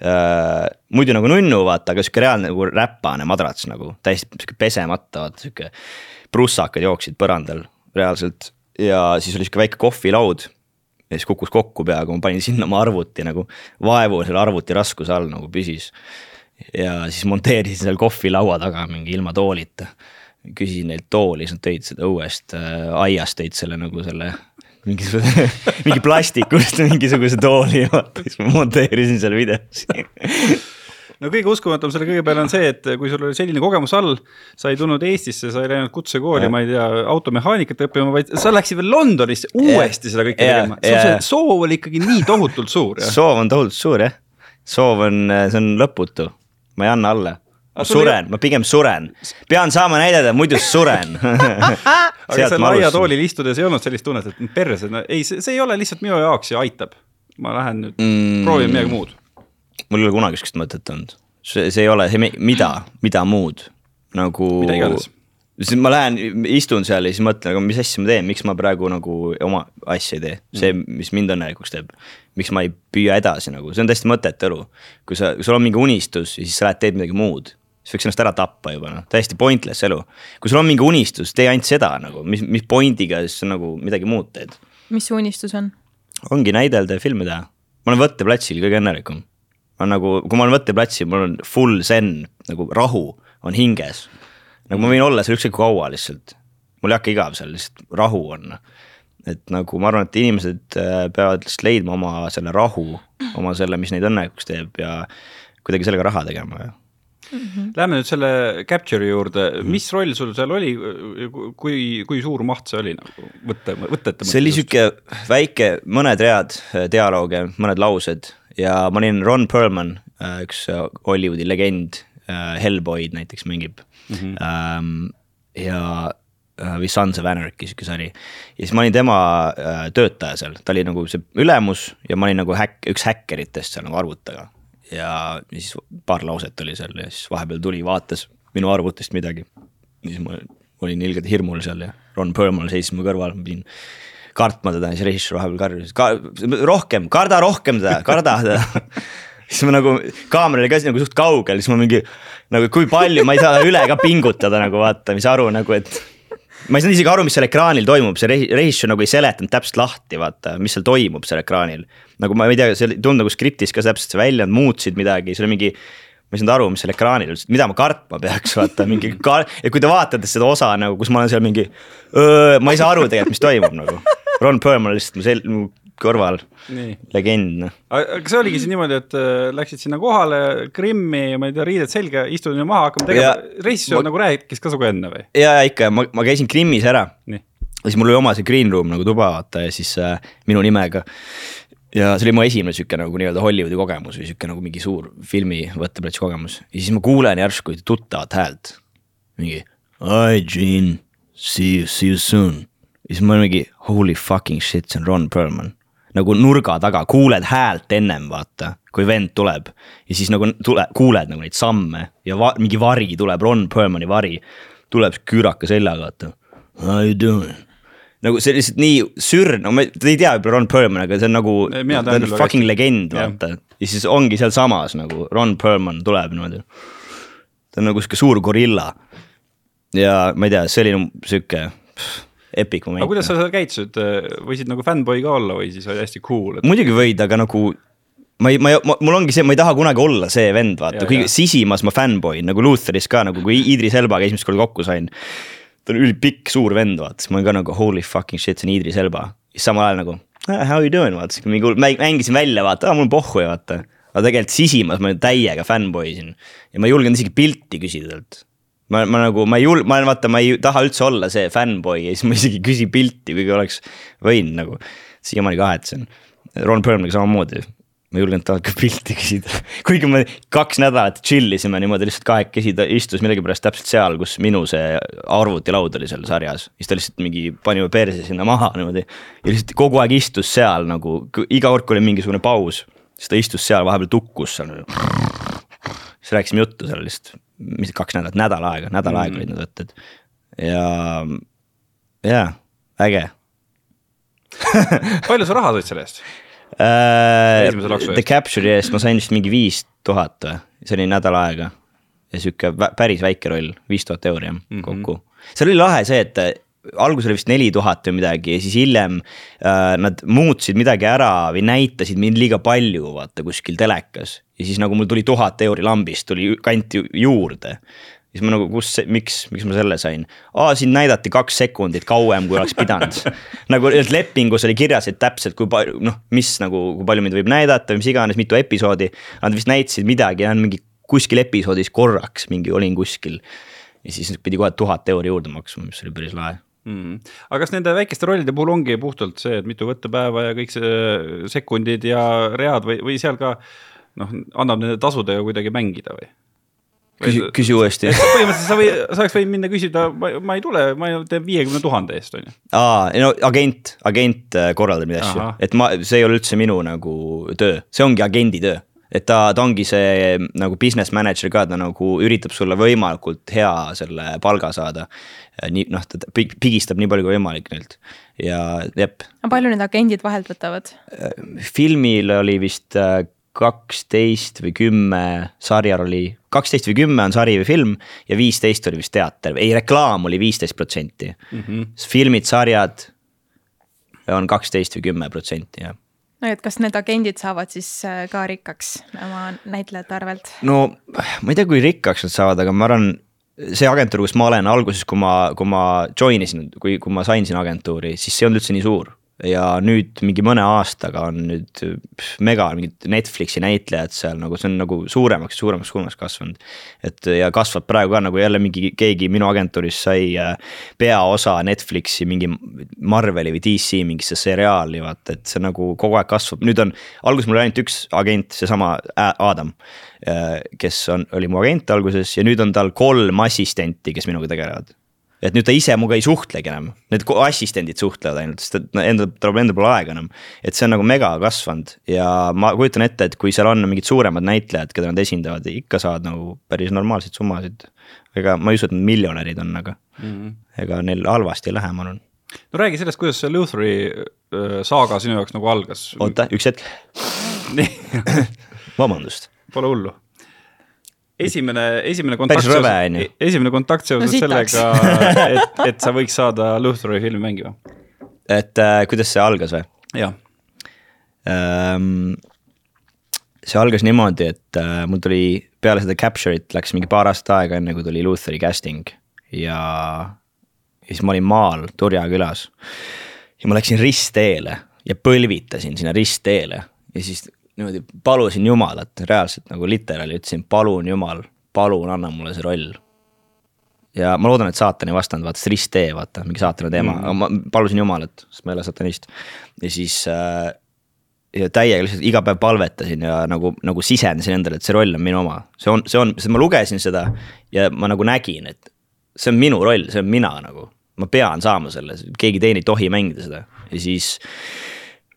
äh,. muidu nagu nunnu vaata, aga sihuke reaalne nagu räpane madrats nagu, täiesti sihuke pesemata, vaata sihuke. prussakad jooksid põrandal reaalselt ja siis oli sihuke väike kohvilaud ja siis kukkus kokku peaaegu, ma panin sinna oma arvuti nagu, vaevu selle arvuti raskuse all nagu püsis. ja siis monteerisin seal kohvilaua taga mingi ilma toolita. küsisin neilt tooli, siis nad tõid seda õuest äh,, aiast tõid selle nagu selle mingisuguse mingi plastikust mingisuguse tooli ja siis ma monteerisin seal videos no kõige uskumatum selle kõige peale on see, et kui sul oli selline kogemus all, sa ei tulnud Eestisse, sa ei läinud kutsekooli, ma ei tea, automehaanikat õppima, vaid sa läksid veel Londonisse uuesti seda kõike tegema. see soov oli ikkagi nii tohutult suur. soov on tohutult suur jah, soov on, see on lõputu, ma ei anna alla. Ma suren, ma pigem suren, pean saama näidata, muidu suren. Aga seal aiatoolil istudes ei olnud sellist tunnet, et perse, no ei, see ei ole lihtsalt minu jaoks ja aitab. ma lähen nüüd mm. proovin midagi muud mul ei ole kunagi sihukest mõtet olnud, see, see ei ole, see mida, mida muud nagu. mida iganes siis ma lähen, istun seal ja siis mõtlen, aga mis asja ma teen, miks ma praegu nagu oma asja ei tee, see, mis mind õnnelikuks teeb. miks ma ei püüa edasi nagu, see on täiesti mõttetu elu. kui sa, kui sul on mingi unistus ja siis sa lähed teed midagi muud, siis võiks ennast ära tappa juba noh, täiesti pointless elu. kui sul on mingi unistus, tee ainult seda nagu, mis, mis point'iga siis nagu midagi muud teed. mis su unistus on? ongi näidelda ja filmi teha. ma olen võtteplatsil kõige õnnelikum on nagu, kui ma olen võtteplatsil, mul on full zen, nagu rahu on hinges. nagu ma võin olla seal ükskõik kui kaua lihtsalt, mul ei hakka igav seal, lihtsalt rahu on. et nagu ma arvan, et inimesed äh, peavad lihtsalt leidma oma selle rahu, oma selle, mis neid õnnelikuks teeb ja kuidagi sellega raha tegema ja Mm -hmm. Lähme nüüd selle Capture'i juurde, mis roll sul seal oli, kui, kui suur maht see oli nagu võtte, võtete mõttes? see oli sihuke väike, mõned read dialoogi, mõned laused ja ma olin Ron Perlman, äh, üks äh, Hollywoodi legend, Hellboyd näiteks mängib mm. -hmm. ja või Sons of Anarchy sihuke sari. ja siis ma olin tema töötaja seal, ta oli nagu see ülemus ja ma olin nagu häkk, üks häkkeritest seal nagu arvutaga ja siis paar lauset oli seal ja siis vahepeal tuli, vaatas minu arvutist midagi. siis ma olin ilgelt hirmul seal ja Ron Perlman seisis mu kõrval, ma pidin kartma teda, siis režissöör vahepeal karjus ka,, rohkem, karda rohkem teda, karda teda siis ma nagu, kaamera oli ka nagu suht kaugel, siis ma mingi nagu kui palju, ma ei saa üle ka pingutada nagu vaata, mis aru nagu, et ma ei saanud isegi aru, mis seal ekraanil toimub, see režissöör nagu ei seletanud täpselt lahti, vaata, mis seal toimub seal ekraanil. nagu ma ei tea, see ei tulnud nagu skriptis ka täpselt see välja, nad muutsid midagi, see oli mingi. ma ei saanud aru, mis seal ekraanil üldse, mida ma kartma peaks, vaata mingi kar-, ja kui te vaatate seda osa nagu, kus ma olen seal mingi. ma ei saa aru tegelikult, mis toimub nagu. Ron Perlman lihtsalt mu sel-, mu kõrval, legend noh. aga kas see oligi siis niimoodi, et äh, läksid sinna kohale, Krimmi, ma ei tea, riided selga, istud maha, hakkame tegema, režissöör ma... nagu rääkis ka sinuga enne või? ja, ja ikka, ma, ma käisin Krimmis ära. ja siis mul oli oma see green room nagu tuba vaata ja siis äh, minu nimega. ja see oli mu esimene sihuke nagu nii-öelda Hollywoodi kogemus või sihuke nagu mingi suur filmi võtteplatsi kogemus ja siis ma kuulen järsku tuttavat häält. mingi, hi Gene, see you, see you soon. Siis ma mingi holy fucking shit, see on Ron Perlman nagu nurga taga, kuuled häält ennem vaata, kui vend tuleb. ja siis nagu tule, kuuled nagu neid samme ja va, mingi vari tuleb, Ron Perlmani vari. tuleb küüraka seljaga, vaata. How you doing? nagu see lihtsalt nii sürr, no ma, ei tea võib-olla Ron Perlman, aga see on nagu, ta on fucking legend, vaata. ja siis ongi sealsamas nagu Ron Perlman tuleb niimoodi. ta on nagu sihuke suur gorilla. ja ma ei tea, see oli sihuke epic moment. aga kuidas sa seal käitusid, võisid nagu fännboi ka olla või siis oli hästi cool et...? muidugi võid, aga nagu ma ei, ma ei, mul ongi see, ma ei taha kunagi olla see vend, vaata, kõige sisimas ma fännboi nagu Lutheris ka nagu, kui Idris Elbaga esimest korda kokku sain. ta on ülipikk, suur vend, vaata, siis ma olin ka nagu holy fucking shit, see on Idris Elba. siis samal ajal nagu how you doing, vaata, siis mingi mängisin välja, vaata, mul on pohhu ja vaata. aga tegelikult sisimas ma täiega fännboi siin ja ma ei julgenud isegi pilti küsida talt ma, ma nagu, ma ei jul-, ma vaata, ma ei taha üldse olla see fännboi ja siis ma isegi ei küsi pilti, kuigi oleks võinud nagu. siiamaani kahetsen. Ron Perlmaniga samamoodi, ma ei julgenud talt ka pilti küsida kuigi me kaks nädalat chill isime niimoodi lihtsalt kahekesi, ta istus millegipärast täpselt seal, kus minu see arvutilaud oli seal sarjas. siis ta lihtsalt mingi pani mu perse sinna maha niimoodi ja lihtsalt kogu aeg istus seal nagu iga kord, kui oli mingisugune paus, siis ta istus seal, vahepeal tukkus seal. siis rääkisime juttu seal lihtsalt, mis kaks nädalat, nädal aega, nädal aega mm. olid need võtted ja, jaa, äge palju sa raha said selle eest? uh,. The Capture'i eest ma sain vist mingi viis tuhat või, see oli nädal aega. ja sihuke päris väike roll, viis tuhat euri jah mm -hmm. kokku. seal oli lahe see, et äh, alguses oli vist neli tuhat või midagi ja siis hiljem äh, nad muutsid midagi ära või näitasid mind liiga palju, vaata kuskil telekas. Ja siis nagu mul tuli tuhat euri lambist tuli, kanti juurde siis ma nagu, kus, miks, miks ma selle sain? aa, siin näidati kaks sekundit kauem, kui oleks pidanud nagu lepingus oli kirjas, et täpselt kui palju, noh, mis nagu, kui palju mind võib näidata mis iganes, mitu episoodi. Nad vist näitasid midagi, mingi kuskil episoodis korraks mingi olin kuskil. ja siis pidi kohe tuhat euri juurde maksma, mis oli päris lahe mm.. aga kas nende väikeste rollide puhul ongi puhtalt see, et mitu võttepäeva ja kõik see sekundid ja read või, või seal ka noh, annab nende tasudega kuidagi mängida või? küsi, küsi uuesti. põhimõtteliselt sa või, sa oleks võinud minna küsida, ma, ma ei tule, ma teen viiekümne tuhande eest, on ju. aa, no agent, agent äh, korraldab neid asju, et ma, see ei ole üldse minu nagu töö, see ongi agendi töö et ta, ta ongi see nagu business manager ka, ta nagu üritab sulle võimalikult hea selle palga saada. nii noh, ta pigistab nii palju kui võimalik neilt ja jep. palju need agendid vahelt võtavad? Äh, filmil oli vist äh, kaksteist või kümme, sarjal oli, kaksteist või kümme on sari või film ja viisteist oli vist teater, ei reklaam oli viisteist protsenti. Mhm. filmid, sarjad on kaksteist või kümme protsenti, jah no et kas need agendid saavad siis äh, ka rikkaks oma näitlejate arvelt? no ma ei tea, kui rikkaks nad saavad, aga ma arvan, see agentuur, kus ma olen alguses, kui ma, kui ma join isin, kui, kui ma sain sinna agentuuri, siis see ei olnud üldse nii suur ja nüüd mingi mõne aastaga on nüüd mega mingid Netflixi näitlejad seal nagu see on nagu suuremaks, suuremaks, suuremaks kasvanud. et ja kasvab praegu ka nagu jälle mingi keegi minu agentuuris sai äh, peaosa Netflixi mingi Marveli või DC mingisse seriaali vaata, et see nagu kogu aeg kasvab, nüüd on. alguses mul oli ainult üks agent, seesama Adam, äh, kes on, oli mu agent alguses ja nüüd on tal kolm assistenti, kes minuga tegelevad et nüüd ta ise minuga ei suhtlegi enam, need assistendid suhtlevad ainult, sest et enda, tal endal pole aega enam. et see on nagu mega kasvanud ja ma kujutan ette, et kui seal on mingid suuremad näitlejad, keda nad esindavad, ikka saavad nagu päris normaalseid summasid. ega ma ei usu, et nad miljonärid on, aga mm -hmm. ega neil halvasti ei lähe, ma arvan. no räägi sellest, kuidas see Lutheri saaga sinu jaoks nagu algas. oota, üks hetk vabandust. Pole hullu esimene, esimene kontakt seoses, esimene kontakt seoses no, sellega, et, et sa võiks saada Luthori filmi mängima. et äh, kuidas see algas või? jah ähm,. see algas niimoodi, et äh, mul tuli peale seda Capture'it läks mingi paar aastat aega, enne kui tuli Luthori casting ja, ja siis ma olin maal Turja külas. ja ma läksin ristteele ja põlvitasin sinna ristteele ja siis niimoodi palusin Jumalat, reaalselt nagu literaali ütlesin, palun Jumal, palun anna mulle see roll. ja ma loodan, et saatan ei vastanud, vaata see risttee, vaata mingi saatana teema mm, -hmm. ma palusin Jumalat, sest ma ei ole satanist. ja siis äh, ja täiega lihtsalt iga päev palvetasin ja nagu, nagu sisendasin endale, et see roll on minu oma. see on, see on, sest ma lugesin seda ja ma nagu nägin, et see on minu roll, see on mina nagu. ma pean saama selle, keegi teine ei tohi mängida seda ja siis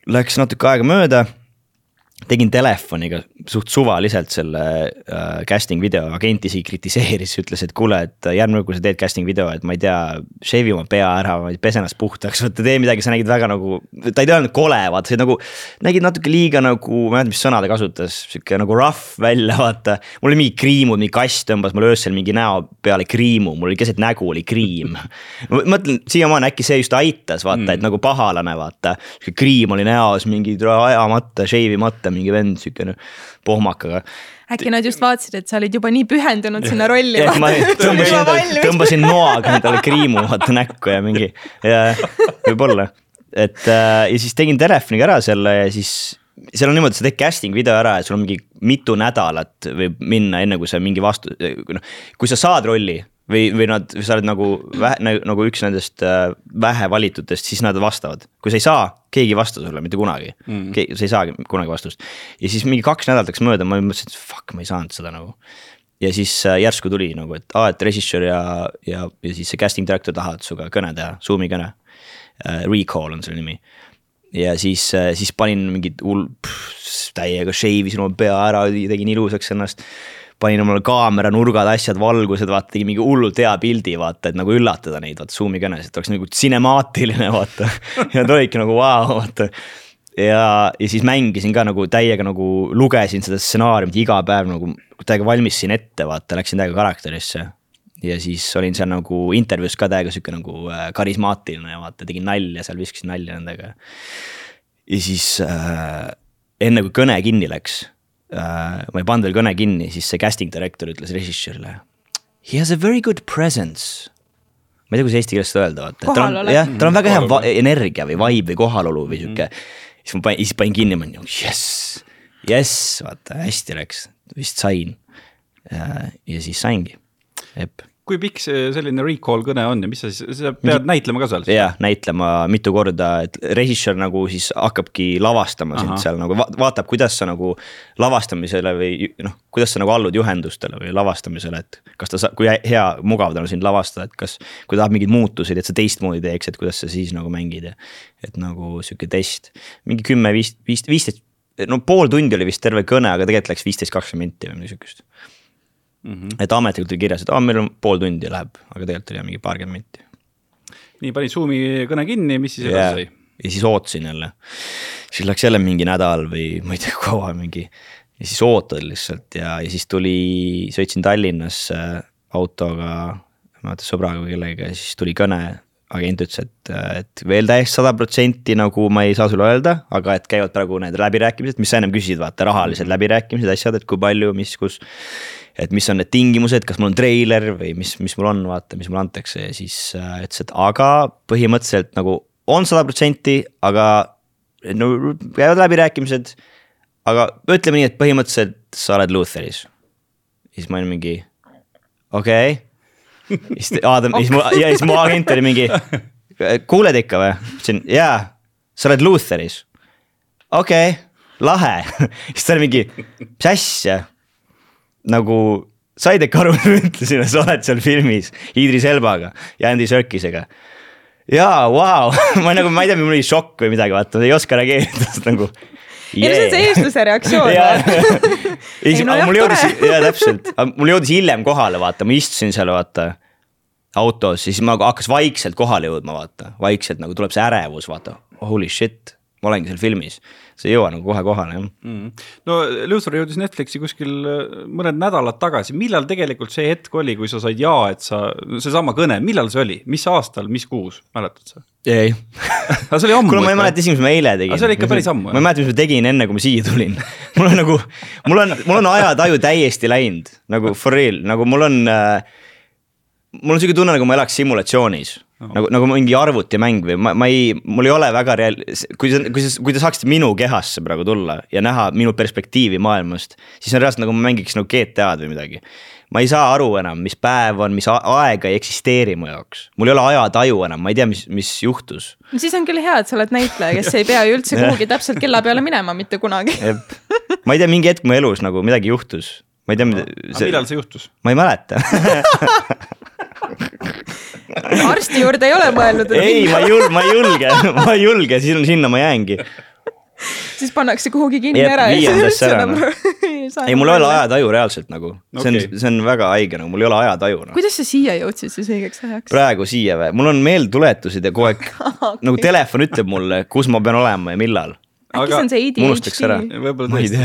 läks natuke aega mööda tegin telefoniga suht suvaliselt selle äh, casting video agenti isegi kritiseeris, ütles, et kuule, et järgmine kord, kui sa teed casting video, et ma ei tea, shave'i oma pea ära, pese ennast puhtaks, vaata tee midagi, sa nägid väga nagu, ta ei öelnud kole, vaata, see nagu. nägid natuke liiga nagu, ma ei mäleta, mis sõna ta kasutas, sihuke nagu rough välja, vaata. mul oli mingi kriimud, mingi kass tõmbas mul öösel mingi näo peale kriimu, mul oli keset nägu oli kriim. ma mõtlen siiamaani äkki see just aitas, vaata mm., et nagu pahalane, vaata. kriim oli näos, mingi ajamata, shave imata mingi vend, sihuke pohmakaga. Äkki nad just vaatasid, et sa olid juba nii pühendunud sinna rolli. ma tõmbasin, tõmbasin noaga endale kriimu vaata näkku ja mingi ja võib-olla, et äh, ja siis tegin telefoniga ära selle ja siis seal on niimoodi, sa teed casting video ära ja sul on mingi mitu nädalat võib minna, enne kui sa mingi vastu, noh, kui sa saad rolli või, või nad, sa oled nagu vähe, nagu üks nendest äh, vähe valitutest, siis nad vastavad. kui sa ei saa, keegi ei vasta sulle mitte kunagi mm., sa ei saagi kunagi vastust. ja siis mingi kaks nädalat läks mööda, ma mõtlesin, et fuck, ma ei saanud seda nagu. ja siis äh, järsku tuli nagu, et aa, et režissöör ja, ja, ja siis see casting director tahavad sinuga kõne teha, Zoom'i kõne uh,. Recall on selle nimi ja siis, siis panin mingid hull, täiega shave isin oma pea ära, tegin ilusaks ennast panin omale kaamera nurgad, asjad, valgused, vaata, tegin mingi hullult hea pildi, vaata, et nagu üllatada neid, vaata, Zoom'i kõnes, et oleks nagu sinemaatiline, vaata ja ta oligi nagu vau wow,, vaata. ja, ja siis mängisin ka nagu täiega nagu lugesin seda stsenaariumit iga päev nagu täiega valmistasin ette, vaata, läksin täiega karakterisse ja siis olin seal nagu intervjuus ka täiega sihuke nagu äh, karismaatiline ja vaata, tegin nalja seal, viskasin nalja nendega. ja siis äh, enne kui kõne kinni läks ma ei pannud veel kõne kinni, siis see casting director ütles režissöörile. He has a very good presence. ma ei tea, kuidas eesti keeles seda öelda, vaata. tal on, jah, tal on väga hea energia või vibe või kohalolu või sihuke mm. -hmm. siis ma panin, siis panin kinni, ma olin nagu jess, jess, vaata hästi läks, vist sain. ja siis saingi, jep kui pikk see selline recall kõne on ja mis sa siis, sa pead Mingi... näitlema ka seal? jah, näitlema mitu korda, et režissöör nagu siis hakkabki lavastama Aha. sind seal nagu va vaatab, kuidas sa nagu lavastamisele või noh, kuidas sa nagu allud juhendustele või lavastamisele, et kas ta saab, kui hea, mugav tal on sind lavastada, et kas, kui tahab mingeid muutuseid, et sa teistmoodi teeks, et kuidas sa siis nagu mängid ja et nagu sihuke test, mingi kümme, viis, viis, viisteist, no pool tundi oli vist terve kõne, aga tegelikult läks viisteist, kakskümmend minti või midagi sihukest mm. -hmm. et ametlikult oli kirjas, et aa, meil on pool tundi läheb, aga tegelikult oli mingi paarkümmend minti. nii, panid Zoom'i kõne kinni, mis siis edasi sai? ja siis ootasin jälle. siis läks jälle mingi nädal või ma ei tea, kaua mingi. ja siis ootad lihtsalt ja, ja siis tuli, sõitsin Tallinnasse autoga, ma ei mäleta sõbraga või kellegagi ja siis tuli kõne agent ütles, et, et veel täiesti sada protsenti nagu ma ei saa sulle öelda, aga et käivad praegu need läbirääkimised, mis sa ennem küsisid, vaata rahalised läbirääkimised, asjad, et kui palju, mis, kus et mis on need tingimused, kas mul on treiler või mis, mis mul on, vaata, mis mulle antakse ja siis äh, ütles, et aga põhimõtteliselt nagu on sada protsenti, aga no käivad läbirääkimised. aga ütleme nii, et põhimõtteliselt sa oled Lutheris. siis ma olin mingi, okei okay.. Siis Adam, siis mu, ja siis mu agent oli mingi, kuuled ikka või? ütlesin jaa, sa oled Lutheris. okei okay,, lahe. Siis ta oli mingi, mis asja? Nagu said ikka aru, ma ütlesin, et sa oled seal filmis Idris Elbaga ja Andy Serkisega. jaa, vau, ma nagu, ma ei tea, mul oli šokk või midagi, vaata, ei oska reageerida, sest nagu. ei no see on see eestlase reaktsioon ei, no, mul jõudis, jaa täpselt, mul jõudis hiljem kohale, vaata, ma istusin seal, vaata autos, siis ma hakkas vaikselt kohale jõudma, vaata, vaikselt nagu tuleb see ärevus, vaata, holy shit, ma olengi seal filmis. See ei jõua nagu kohe kohale, jah. Mm.. no Luthor jõudis Netflixi kuskil äh, mõned nädalad tagasi, millal tegelikult see hetk oli, kui sa said jaa, et sa, seesama kõne, millal see oli, mis aastal, mis kuus, mäletad sa? ei. Aga see oli ammu. kuule, ma ei mäleta isegi, mis ma eile tegin. see oli ikka päris ammu. ma ei mäleta, mis ma tegin enne, kui ma siia tulin. Mul on nagu, mul on, mul on ajataju täiesti läinud. Nagu for real, nagu mul on äh, mul on sihuke tunne, nagu ma elaks simulatsioonis no.. nagu, nagu mingi arvutimäng või ma, ma ei, mul ei ole väga reaal-, kui sa, kui sa, kui te saaksite minu kehasse praegu tulla ja näha minu perspektiivi maailmast. siis on reaalselt nagu ma mängiks nagu GTA-d või midagi. ma ei saa aru enam, mis päev on, mis aega ei eksisteeri mu jaoks. mul ei ole ajataju enam, ma ei tea, mis, mis juhtus. no siis on küll hea, et sa oled näitleja, kes ei pea ju üldse kuhugi täpselt kella peale minema mitte kunagi ma ei tea, mingi hetk mu elus nagu midagi juhtus ma ei tea, mida see.... millal see juhtus? ma ei mäleta arsti juurde ei ole mõelnud? ei, ma ei julge, ma ei julge, ma ei julge, siis sinna ma jäängi. siis pannakse kuhugi kinni Jep, ära ei ei saa. ei, mul ei ole ajataju reaalselt nagu okay., see on, see on väga haige nagu, mul ei ole ajataju no.. kuidas sa siia jõudsid siis õigeks ajaks? praegu siia või, mul on meeldetuletused ja kogu aeg okay. nagu telefon ütleb mulle, kus ma pean olema ja millal äkki see on see ADHD? võib-olla tõesti.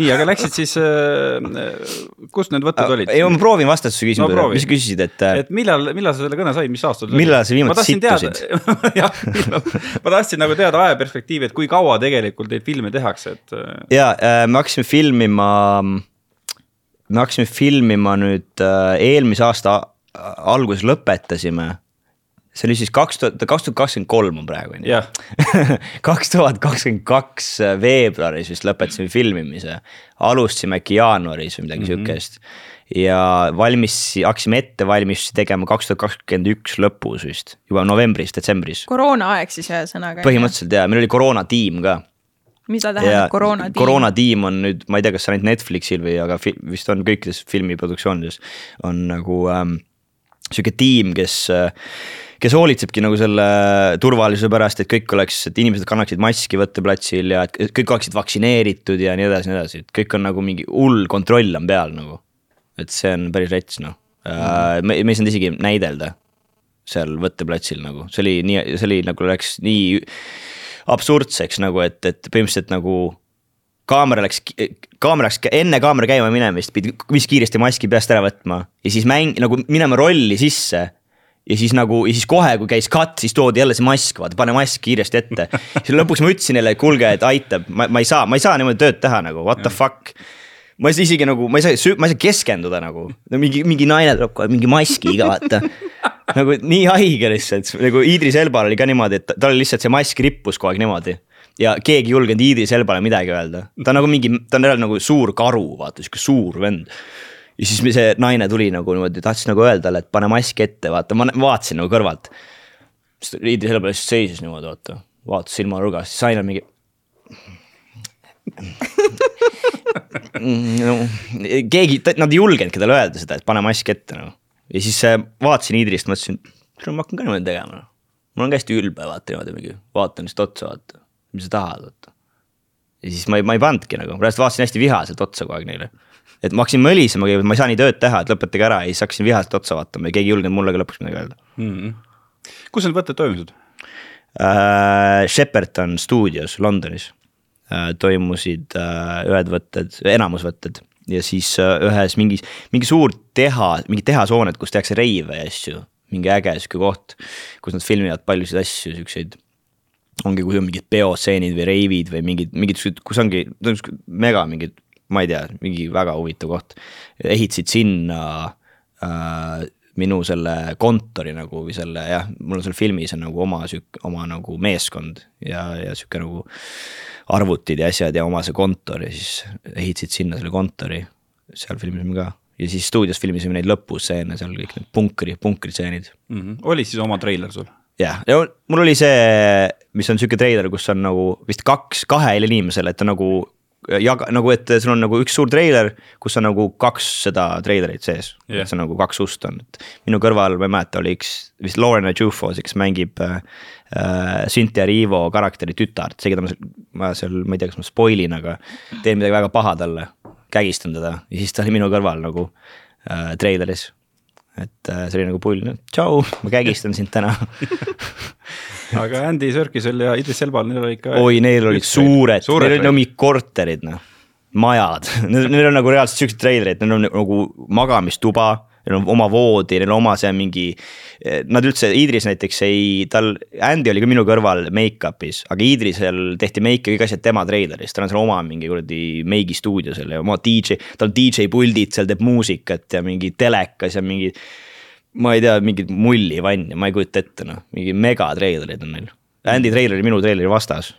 nii, aga läksid siis äh,, kust need võtted olid? ei, ma proovin vastata su küsimusele no,, mis sa küsisid, et. Äh, et millal, millal sa selle kõne said, mis aastal? millal sa viimati sittusid? jah, millal, ma tahtsin nagu teada ajaperspektiivi, et kui kaua tegelikult neid filme tehakse, et. Äh, ja äh, me hakkasime filmima, me hakkasime filmima nüüd äh, eelmise aasta alguses lõpetasime see oli siis kaks tuhat, kaks tuhat kakskümmend kolm on praegu on ju. kaks tuhat kakskümmend kaks äh, veebruaris vist lõpetasime filmimise, alustasime äkki jaanuaris või midagi mm -hmm. sihukest. ja valmis, hakkasime ettevalmistusi tegema kaks tuhat kakskümmend üks lõpus vist, juba novembris, detsembris. koroonaaeg siis ühesõnaga. põhimõtteliselt jaa, meil oli koroonatiim ka mida tähendab koroonatiim? koroonatiim on nüüd, ma ei tea, kas ainult Netflixil või, aga vist on kõikides filmiproduktsioonides on nagu ähm, sihuke tiim, kes äh, kes hoolitsebki nagu selle turvalisuse pärast, et kõik oleks, et inimesed kannaksid maski võtteplatsil ja et kõik oleksid vaktsineeritud ja nii edasi, nii edasi, et kõik on nagu mingi hull kontroll on peal nagu. et see on päris rets noh. Mm, me, me ei saanud isegi näidelda seal võtteplatsil nagu, see oli nii, see oli nagu läks nii absurdseks nagu, et, et põhimõtteliselt nagu kaamera läks, kaamera läks enne kaamera käima minemist, pidi vist kiiresti maski peast ära võtma ja siis mäng nagu minema rolli sisse ja siis nagu, ja siis kohe, kui käis cut, siis toodi jälle see mask, vaata, pane mask kiiresti ette. siis lõpuks ma ütlesin neile, et kuulge, et aitab, ma, ma ei saa, ma ei saa niimoodi tööd teha nagu, what the fuck. ma ei saa isegi nagu, ma ei saa, ma ei saa keskenduda nagu. Mingi, mingi naine tuleb kohe mingi maskiga, vaata. Nagu nii haige lihtsalt, nagu Idris Elbal oli ka niimoodi, et tal lihtsalt see mask rippus kogu aeg niimoodi. Ja keegi ei julgenud Idris Elbale midagi öelda, ta on nagu mingi, ta on jälle nagu suur karu, vaata sihuke suur vend ja siis see naine tuli nagu niimoodi, tahtis nagu öelda talle, et pane mask ette, vaata, ma vaatasin nagu kõrvalt. siis ta riidi selle peale seisis niimoodi, vaata, vaatas silmanurgast, siis naine mingi no, keegi, nad ei julgenudki talle öelda seda, et pane mask ette nagu. ja siis äh, vaatasin Idrist, mõtlesin, ma hakkan ka niimoodi tegema. Noh. mul on ka hästi ülbe vaata niimoodi mingi, vaatan lihtsalt otsa, vaata, mis sa tahad, vaata. ja siis ma ei, ma ei pannudki nagu, ma lihtsalt vaatasin hästi vihaselt otsa kogu aeg neile et ma hakkasin mölisema, ma ei saa nii tööd teha, et lõpetage ära ja siis hakkasin vihaselt otsa vaatama ja keegi ei julgenud mulle ka lõpuks midagi öelda mm. -hmm. kus need võtted toimusid äh,? Shepperton stuudios Londonis äh, toimusid äh, ühed võtted, enamus võtted ja siis äh, ühes mingis, mingi suur tehas, mingi tehashoonet, kus tehakse reive ja asju. mingi äge sihuke koht, kus nad filmivad paljusid asju, siukseid ongi, kui on mingid peostseenid või reivid või mingid, mingid, kus ongi mega mingid ma ei tea, mingi väga huvitav koht. ehitasid sinna äh, minu selle kontori nagu või selle jah, mul on seal filmis on nagu oma sihuke, oma nagu meeskond ja, ja sihuke nagu. arvutid ja asjad ja oma see kontor ja siis ehitasid sinna selle kontori, seal filmisime ka ja siis stuudios filmisime neid lõpustseene seal kõik need punkri, punkritseenid mm. -hmm. oli siis oma treiler sul? jah, ja mul oli see, mis on sihuke treiler, kus on nagu vist kaks, kahele inimesele, et on nagu jaga nagu, et sul on nagu üks suur treiler, kus on nagu kaks seda treilerit sees yeah., et see on nagu kaks ust on, et. minu kõrval, ma ei mäleta, oli üks vist Lorena Jufos, kes mängib äh, äh Cynthia Rivo karakteri tütart, see, keda ma seal, ma seal, ma ei tea, kas ma spoil in, aga teen midagi väga paha talle, kägistan teda ja siis ta oli minu kõrval nagu äh, treileris et äh, see oli nagu pull, tšau, ma kägistan sind täna. Aga Andy Serkisel ja Idris Elbal, neil olid ka. oi, neil olid suured, suured, neil olid nagu mingid korterid noh, majad. Neil on nagu reaalselt siuksed treilerid, neil on nagu magamistuba neil on oma voodi, neil on oma see mingi. Nad üldse, Idris näiteks ei, tal, Andy oli ka minu kõrval make-up'is, aga Idrisel tehti make ja kõik asjad tema treileris, tal on seal oma mingi kuradi meigi stuudio seal ja oma DJ, tal DJ puldid seal teeb muusikat ja mingi telekas ja mingi ma ei tea, mingit mullivanni, ma ei kujuta ette noh, mingi megatreilerid on neil. Andy treiler oli minu treileri vastas.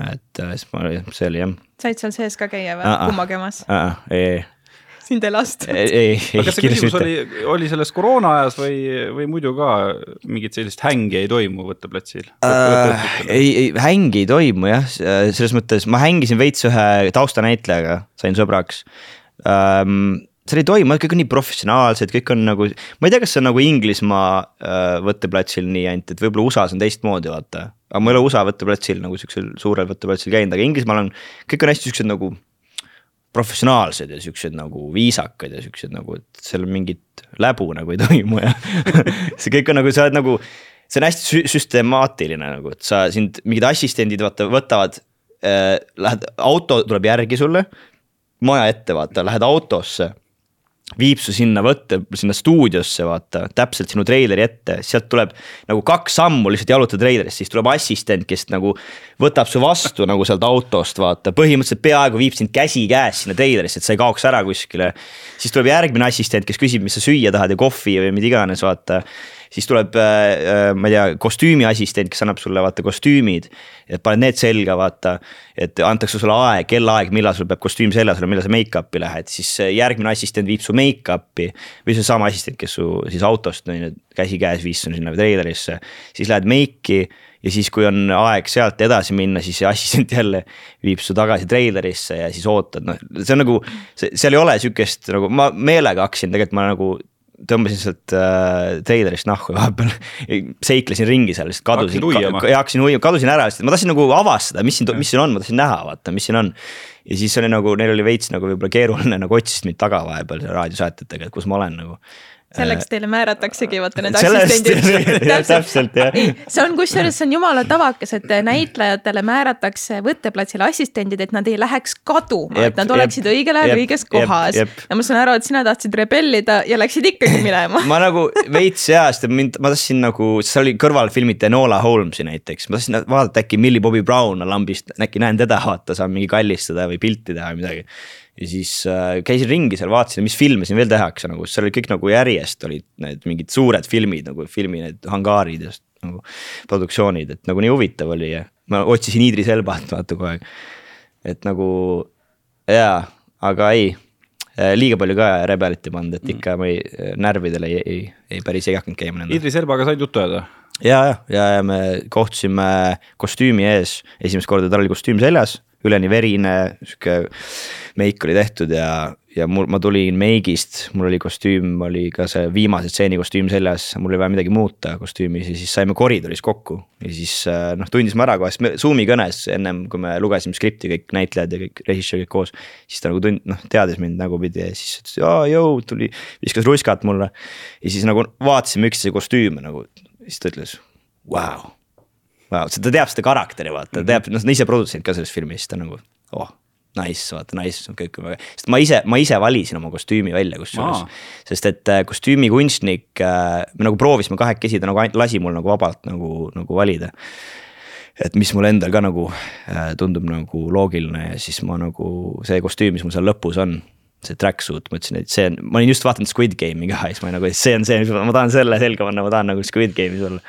et äh, siis ma, see oli jah. said seal sees ka käia või, kummagi omas? ei, sind ei lastud? ei, ei, ei. kas see küsimus oli, oli selles koroona ajas või, või muidu ka mingit sellist hängi ei toimu võtteplatsil äh,? ei, ei hängi ei toimu jah, selles mõttes ma hängisin veits ühe taustanäitlejaga, sain sõbraks ähm, seal ei toimu, kõik on nii professionaalsed, kõik on nagu, ma ei tea, kas see on nagu Inglismaa äh, võtteplatsil nii ainult, et võib-olla USA-s on teistmoodi, vaata. aga ma ei ole USA võtteplatsil nagu siuksel suurel võtteplatsil käinud, aga Inglismaal on, kõik on hästi siuksed nagu professionaalsed ja siuksed nagu viisakad ja siuksed nagu, et seal mingit läbu nagu ei toimu ja see kõik on nagu, sa oled nagu. see on hästi süstemaatiline nagu, et sa sind mingid assistendid vaata võtavad äh,. Lähed, auto tuleb järgi sulle. maja ette vaata, lähed autosse viib su sinna võtte, sinna stuudiosse, vaata, täpselt sinu treileri ette, sealt tuleb nagu kaks sammu lihtsalt jalutada treilerist, siis tuleb assistent, kes nagu võtab su vastu nagu sealt autost, vaata, põhimõtteliselt peaaegu viib sind käsikäes sinna treilerisse, et sa ei kaoks ära kuskile. siis tuleb järgmine assistent, kes küsib, mis sa süüa tahad ja kohvi või mida iganes, vaata siis tuleb äh,, äh ma ei tea, kostüümiassistent, kes annab sulle vaata kostüümid. et paned need selga, vaata, et antakse sulle aeg, kellaaeg, millal sul peab kostüüm seljas olema, millal sa make-up'i lähed, siis äh, järgmine assistent viib su make-up'i. või seesama assistent, kes su siis autost on ju käsikäes viis su sinna treilerisse, siis lähed make'i ja siis, kui on aeg sealt edasi minna, siis see assistent jälle viib su tagasi treilerisse ja siis ootad, noh, see on nagu. seal ei ole sihukest nagu ma meelega hakkasin tegelikult ma nagu tõmbasin sealt äh, treilerist nahku vahepeal, seiklesin ringi seal, lihtsalt kadusin, hakkasin uiama, kadusin ära, sest ma tahtsin nagu avastada, mis siin, mis siin on, ma tahtsin näha, vaata, mis siin on. ja siis oli nagu, neil oli veits nagu võib-olla keeruline nagu otsisid mind taga vahepeal raadiosaatetega, et kus ma olen nagu selleks teile määrataksegi vaata need assistendid. täpselt jah. see on kusjuures, see on jumala tavakas, et näitlejatele määratakse võtteplatsile assistendid, et nad ei läheks kaduma, et nad oleksid jep, õigel ajal õiges kohas. ja ma saan aru, et sina tahtsid rebellida ja läksid ikkagi minema ma nagu veits jaa, sest mind, ma tahtsin nagu, seal oli kõrval filmiti Enola Holmesi näiteks, ma tahtsin vaadata äkki Millie Bobby Brown on lambist, äkki näen teda vaata, saan mingi kallistada või pilti teha või midagi ja siis äh, käisin ringi seal, vaatasin, mis filme siin veel tehakse nagu, seal oli kõik nagu järjest olid need mingid suured filmid nagu filmi need hangaarid ja nagu produktsioonid, et nagu nii huvitav oli ja ma otsisin Idris Elbat vaata kogu aeg. et nagu jaa, aga ei äh, liiga palju ka rebelit ei pannud, et ikka ma ei, närvidele ei, ei, ei päris ei hakanud käima nendega. Idris Elbaga said juttu ajada? ja, ja, ja, ja me kohtusime kostüümi ees, esimest korda tal oli kostüüm seljas üleni verine, sihuke meik oli tehtud ja, ja mul, ma tulin meigist, mul oli kostüüm, oli ka see viimase stseeni kostüüm seljas, mul oli vaja midagi muuta kostüümis ja siis saime koridoris kokku. ja siis äh, noh, tundisime ära kohe, sest me Zoom'i kõnes ennem kui me lugesime skripti, kõik näitlejad ja kõik režissöör kõik koos. siis ta nagu tund-, noh teadis mind nägupidi ja siis ütles, aa jõu, tuli, viskas ruskat mulle. ja siis nagu vaatasime üksteise kostüüme nagu, siis ta ütles, vau wow,, ta teab seda karakteri, vaata, ta teab, noh, ta on ise produtsent ka selles filmis, ta nagu, oh nice, vaata nice, kõik on väga, sest ma ise, ma ise valisin oma kostüümi välja kusjuures. sest et äh, kostüümikunstnik äh,, me nagu proovisime kahekesi, ta nagu lasi mul nagu vabalt nagu, nagu valida. et mis mul endal ka nagu äh, tundub nagu loogiline ja siis ma nagu see kostüüm, mis mul seal lõpus on see tracksuit, ma ütlesin, et see on, ma olin just vaadanud Squid Game'i ka ja siis ma nagu, see on see, ma tahan selle selga panna, ma tahan nagu Squid Game'is olla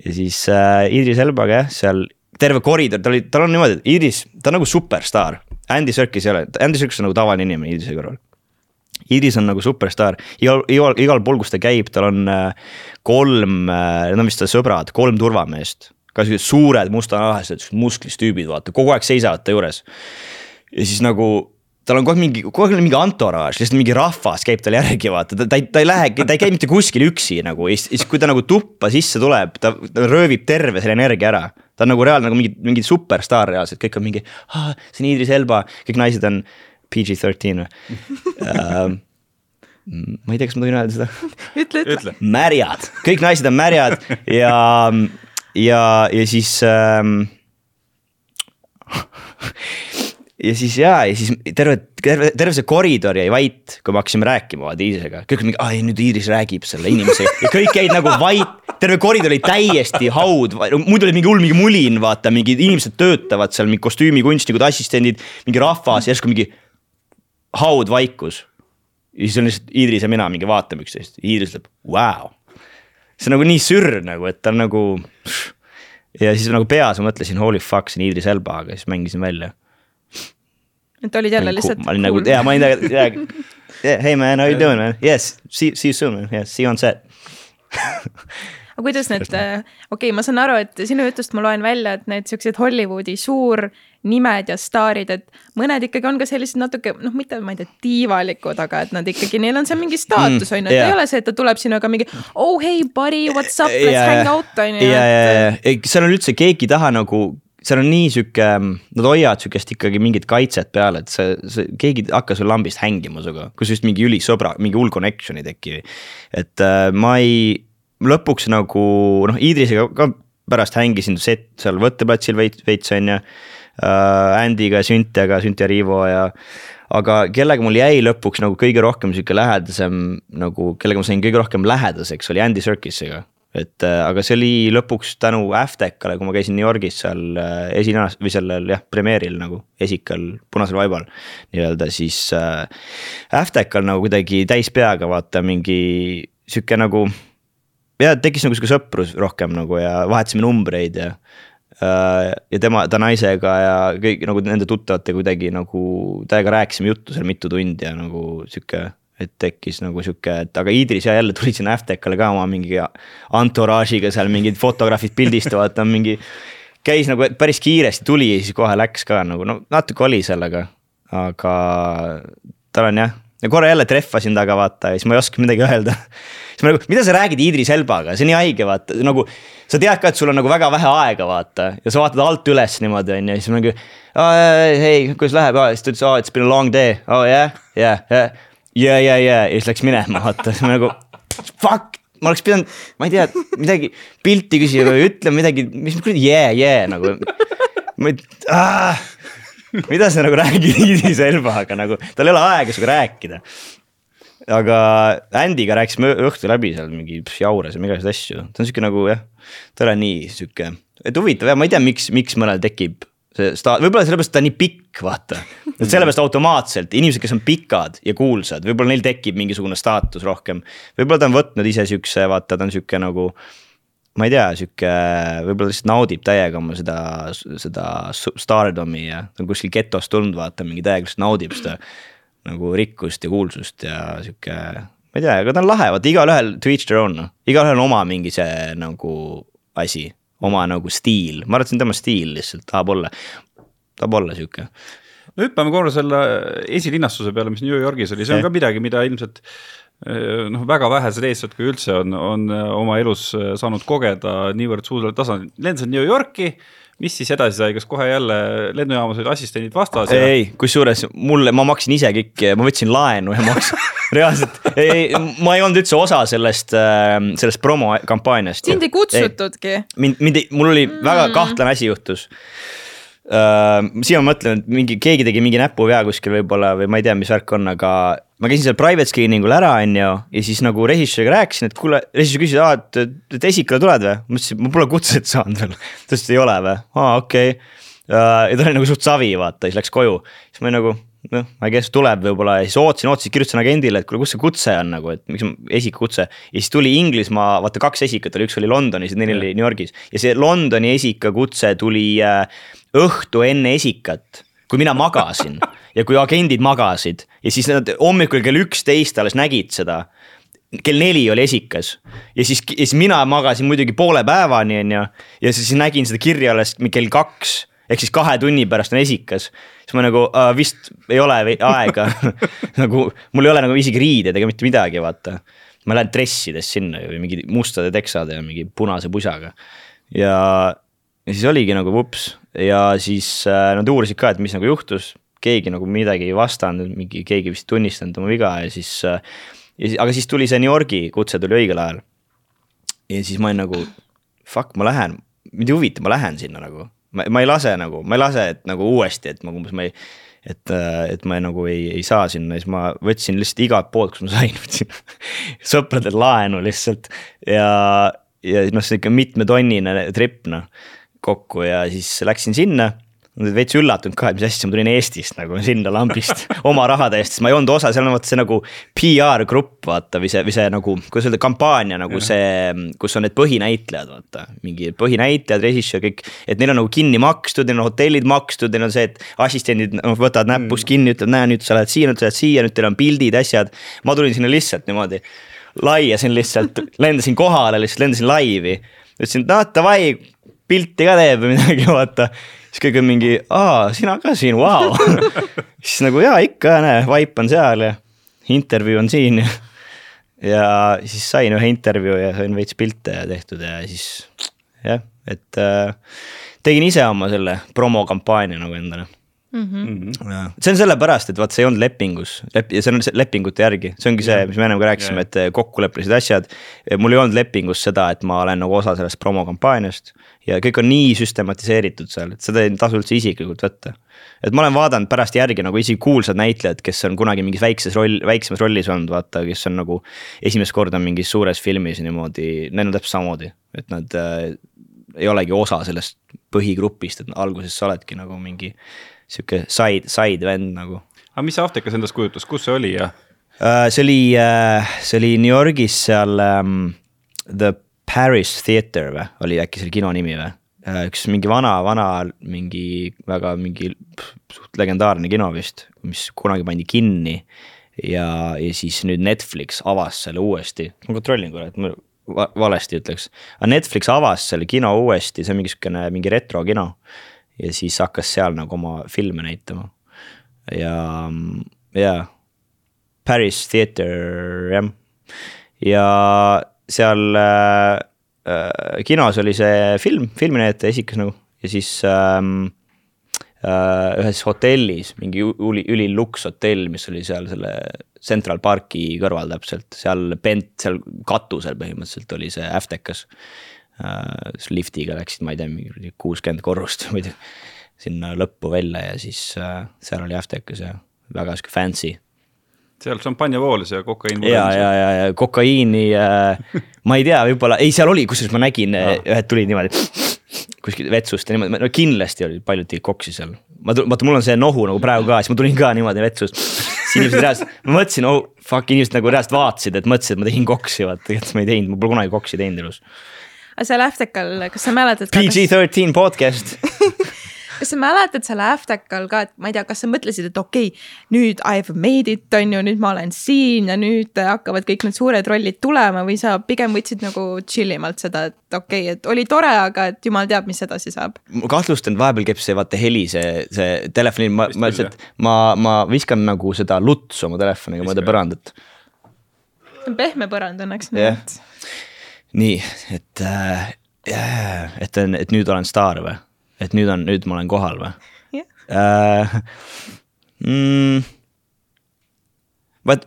ja siis äh, Idris Elbaga jah, seal terve koridor, ta oli, tal on niimoodi, et Idris, ta on nagu superstaar. Andy Serkis ei ole, Andy Serkis on nagu tavaline inimene Idrise kõrval. Idris on nagu superstaar, igal, igal, igal pool, kus ta käib, tal on äh, kolm äh,, on vist ta sõbrad, kolm turvameest. ka siuksed suured mustanahalised musklis tüübid, vaata, kogu aeg seisavad ta juures. ja siis nagu tal on kogu aeg mingi, kogu aeg mingi entourage, lihtsalt mingi rahvas käib tal järgi, vaata, ta, ta ei, ta ei lähegi, ta ei käi mitte kuskil üksi nagu ja siis, kui ta nagu tuppa sisse tuleb, ta, ta röövib terve selle energia ära. ta on nagu reaalne nagu mingi, mingi superstaar reaalselt, kõik on mingi, see on Idris Elba, kõik naised on PG-13 või uh, ma ei tea, kas ma tohin öelda seda. ütle, ütle. märjad, kõik naised on märjad ja, ja, ja siis ähm, ja siis jaa, ja siis terve, terve, terve see koridor jäi vait, kui me hakkasime rääkima vaata Iirisega, kõik mingi, ai nüüd Iiris räägib selle inimesega ja kõik jäid nagu vait. terve koridor oli täiesti haud, muidu oli mingi hull mingi mulin, vaata mingid inimesed töötavad seal, mingi kostüümikunstnikud, assistendid, mingi rahvas, järsku mingi haud vaikus. ja siis on lihtsalt Iidris ja mina mingi vaatame üksteist, Iidris ütleb, vau. see on nagu nii sürr nagu, et ta on nagu. ja siis nagu peas ma mõtlesin, holy fuck, see on Iidris Elba, aga siis mängisin välja et olid jälle lihtsalt. ma olin nagu, jaa, ma olin nagu, yeah, hey man, how you doing man, yes, see, see you soon man, yes, see you on set aga kuidas need, äh, okei okay,, ma saan aru, et sinu jutust ma loen välja, et need siuksed Hollywoodi suurnimed ja staarid, et mõned ikkagi on ka sellised natuke noh, mitte ma ei tea, tiivalikud, aga et nad ikkagi, neil on seal mingi staatus on ju, et yeah. ei ole see, et ta tuleb sinuga mingi oh hey buddy, what's up, let's yeah. hang out on ju. ja, ja, ja, seal on üldse keegi ei taha nagu seal on nii sihuke, nad hoiavad sihukest ikkagi mingit kaitset peal, et see, see, keegi ei hakka sul lambist hängima sinuga, kus just mingi ülisõbra, mingi hull connection ei teki. et äh, ma ei, lõpuks nagu noh, Idrisega ka pärast hängisin set seal võtteplatsil veits, veits on ju äh,. Andy'ga, Süntiaga, Süntia Riivo ja aga kellega mul jäi lõpuks nagu kõige rohkem sihuke lähedasem nagu, kellega ma sain kõige rohkem lähedaseks, oli Andy Serkisega et äh, aga see oli lõpuks tänu Aftecale, kui ma käisin New Yorgis seal äh, esinemas või sellel jah, premeeril nagu esikal punasel vaibal. nii-öelda siis äh, Aftecal nagu kuidagi täis peaga vaata mingi sihuke nagu. ja tekkis nagu sihuke sõprus rohkem nagu ja vahetasime numbreid ja äh,. ja tema, ta naisega ja kõik nagu nende tuttavatega kuidagi nagu täiega rääkisime juttu seal mitu tundi ja nagu sihuke et tekkis nagu sihuke, et aga Idris ja jälle tuli sinna Aftekale ka oma mingi entourage'iga seal mingid fotograafid pildistavad, ta mingi. käis nagu päris kiiresti tuli ja siis kohe läks ka nagu no natuke oli sellega, aga tal on jah ja korra jälle trehvasin taga vaata ja siis ma ei oska midagi öelda. siis ma nagu, mida sa räägid Idris Elbaga, see on nii haige, vaata nagu. sa tead ka, et sul on nagu väga vähe aega, vaata ja sa vaatad alt üles niimoodi on ju, siis ma nagu. hei, kuidas läheb, siis ta ütles, oh it's been a long day, oh yeah, yeah, yeah ja, ja, ja, ja siis läks minema, vaata, nagu fuck, ma oleks pidanud, ma ei tea, midagi pilti küsima või ütlema midagi, mis kuradi yeah, yeah nagu. ma ei ah,, mida sa nagu räägid Iidis Elvaga nagu, tal ei ole aega sinuga rääkida. aga Andy'ga rääkisime õhtu läbi seal mingi jaures ja igasuguseid asju, ta on sihuke nagu jah, ta ei ole nii sihuke, et huvitav jah, ma ei tea, miks, miks mõnel tekib see sta-, võib-olla sellepärast ta on nii pikk, vaata. et sellepärast automaatselt inimesed, kes on pikad ja kuulsad, võib-olla neil tekib mingisugune staatus rohkem. võib-olla ta on võtnud ise siukse, vaata, ta on sihuke nagu. ma ei tea, sihuke, võib-olla lihtsalt naudib täiega oma seda, seda stardom'i ja ta on kuskil getost tulnud, vaata, mingi täiega lihtsalt naudib seda. nagu rikkust ja kuulsust ja sihuke, ma ei tea, aga ta on lahe, vaata igalühel to each their own, noh. igalühel on oma mingi see nagu asi oma nagu stiil, ma arvan, et see on tema stiil lihtsalt, tahab olla, tahab olla sihuke. No hüppame korra selle esilinnastuse peale, mis New Yorgis oli, see on ka midagi, mida ilmselt eh, noh, väga vähesed eestlased, kui üldse on, on oma elus eh, saanud kogeda niivõrd suurel tasandil, lendasid New Yorki mis siis edasi sai, kas kohe jälle lennujaamas olid assistendid vastas? ei, ei, kusjuures mulle, ma maksin ise kõik, ma võtsin laenu ja maksin reaalselt, ei, ma ei olnud üldse osa sellest, ähm, sellest promokampaaniast. sind ei kutsutudki? mind, mind ei, mul oli mm. väga kahtlane asi juhtus uh,. siin ma mõtlen, et mingi, keegi tegi mingi näpuvea kuskil võib-olla või ma ei tea, mis värk on, aga ma käisin seal private screening ul ära, on ju, ja siis nagu režissööriga rääkisin, et kuule, režissöör küsis, aa, et, et esikale tuled või? ma ütlesin, ma pole kutset saanud veel. ta ütles, et ei ole või? aa, okei okay.. ja ta oli nagu suht savi, vaata, siis läks koju. siis ma nagu, noh, ma ei tea, kes tuleb võib-olla ja siis ootasin, ootasin, kirjutasin agendile, et kuule, kus see kutse on nagu, et miks esikakutse. ja siis tuli Inglismaa, vaata kaks esikat oli, üks oli Londonis ja teine oli New Yorgis. ja see Londoni esikakutse tuli äh, õhtu enne esikat, kui mina magasin ja kui agendid magasid ja siis nad hommikul kell üksteist alles nägid seda kell neli oli esikas ja siis, ja siis mina magasin muidugi poole päevani, on ju. ja siis nägin seda kirja alles kell kaks ehk siis kahe tunni pärast on esikas. siis ma nagu äh, vist ei ole aega nagu mul ei ole nagu isegi riided ega mitte midagi, vaata. ma lähen dressides sinna või mingi mustade teksade ja mingi punase pusaga. ja, ja siis oligi nagu vups ja siis äh, nad uurisid ka, et mis nagu juhtus keegi nagu midagi ei vastanud, mingi keegi vist tunnistanud oma viga ja siis. siis, aga siis tuli see New Yorgi kutse tuli õigel ajal. ja siis ma olin nagu fuck, ma lähen, mind ei huvita, ma lähen sinna nagu. Ma, ma ei lase nagu, ma ei lase, et nagu uuesti, et nagu umbes ma ei et, et ma nagu ei, ei saa sinna, siis ma võtsin lihtsalt igalt poolt, kus ma sain, võtsin sõpradel laenu lihtsalt. Ja, ja noh, see ikka mitmetonnine trip noh kokku ja siis läksin sinna veits üllatunud ka, et mis asja, ma tulin Eestist nagu sinna lambist oma rahade eest, sest ma ei olnud osa, seal on vaata see nagu PR grupp vaata või see, või see nagu, kuidas öelda, kampaania nagu ja. see, kus on need põhinäitlejad, vaata. mingi põhinäitlejad, režissöör, kõik, et neil on nagu kinni makstud, neil on hotellid makstud, neil on see, et assistendid noh, võtavad näpust mm. kinni, ütlevad, näe nüüd sa lähed siia, nüüd sa lähed siia, nüüd teil on pildid, asjad. ma tulin sinna lihtsalt niimoodi, laiasin lihtsalt, lendasin kohale lihtsalt, lendasin laivi. ütlesin, noh, davai, pilti ka teeb või midagi, vaata siis kõik on mingi, aa, sina ka siin, vau. siis nagu jaa, ikka, näe, vaip on seal ja intervjuu on siin ja. ja siis sain ühe intervjuu ja sain veits pilte tehtud ja siis jah, et äh, tegin ise oma selle promokampaania nagu endale Mm -hmm. see on sellepärast, et vaat see ei olnud lepingus, lep-, ja see on lepingute järgi, see ongi see, mis me ennem ka rääkisime, et kokkuleppelised asjad. mul ei olnud lepingus seda, et ma olen nagu osa sellest promokampaaniast. Ja kõik on nii süstematiseeritud seal, et seda ei tasu üldse isiklikult võtta. et ma olen vaadanud pärast järgi nagu isegi kuulsad näitlejad, kes on kunagi mingis väikses roll, väiksemas rollis olnud, vaata, kes on nagu esimest korda mingis suures filmis niimoodi, neil on täpselt samamoodi, et nad äh, ei olegi osa sellest põhigrupist, et alguses sa oledki nagu mingi sihuke side, side vend nagu. aga mis see Aftekas endast kujutas, kus see oli ja uh,? see oli uh,, see oli New Yorgis seal um, The Paris Theater või, oli äkki selle kino nimi või uh,? üks mingi vana, vana mingi väga mingi suht legendaarne kino vist, mis kunagi pandi kinni. ja, ja siis nüüd Netflix avas selle uuesti, ma kontrollin korra, et ma valesti ütleks. aga Netflix avas selle kino uuesti, see on mingi sihukene mingi retrokino ja siis hakkas seal nagu oma filme näitama. ja, ja Paris Theater jah, ja seal äh, äh, kinos oli see film, filminäitaja esikas nagu ja siis ähm, äh, ühes hotellis, mingi üli, üliluks hotell, mis oli seal selle Central Parki kõrval täpselt, seal bent, seal katusel põhimõtteliselt oli see Aftekas äh,. liftiga läksid, ma ei tea, mingi kuuskümmend korrust muidu sinna lõppu välja ja siis äh, seal oli Aftekas ja väga sihuke fancy seal šampanja voolis ja kokaiin. ja, ja, ja, ja kokaiini äh,, ma ei tea, võib-olla, ei, seal oli, kusjuures ma nägin no., ühed tulid niimoodi kuskilt vetsust ja niimoodi, no kindlasti oli, tegid koksi seal. ma, vaata, mul on see nohu nagu praegu ka, siis ma tulin ka niimoodi vetsust. siis inimesed reaalselt, ma mõtlesin, oh fuck, inimesed nagu reaalselt vaatasid, et mõtlesid, et ma tegin koksi, vaata, tegelikult ma ei teinud, ma pole kunagi koksi teinud elus aga seal Aftekal, kas sa mäletad? PG-13 podcast kas sa mäletad seal Aftekal ka, et ma ei tea, kas sa mõtlesid, et okei okay,, nüüd I have made it, on ju, nüüd ma olen siin ja nüüd hakkavad kõik need suured rollid tulema või sa pigem võtsid nagu chill imalt seda, et okei okay,, et oli tore, aga et jumal teab, mis edasi saab. ma kahtlustan, vahepeal käib see vaata heli, see, see telefoni, ma, ma lihtsalt, ma, ma viskan nagu seda lutsu oma telefoniga mööda põrandat. see on pehme põrand õnneks yeah.. Nii, et äh,, et, et nüüd olen staar või? et nüüd on, nüüd ma olen kohal või yeah. uh,? Mm, vaat,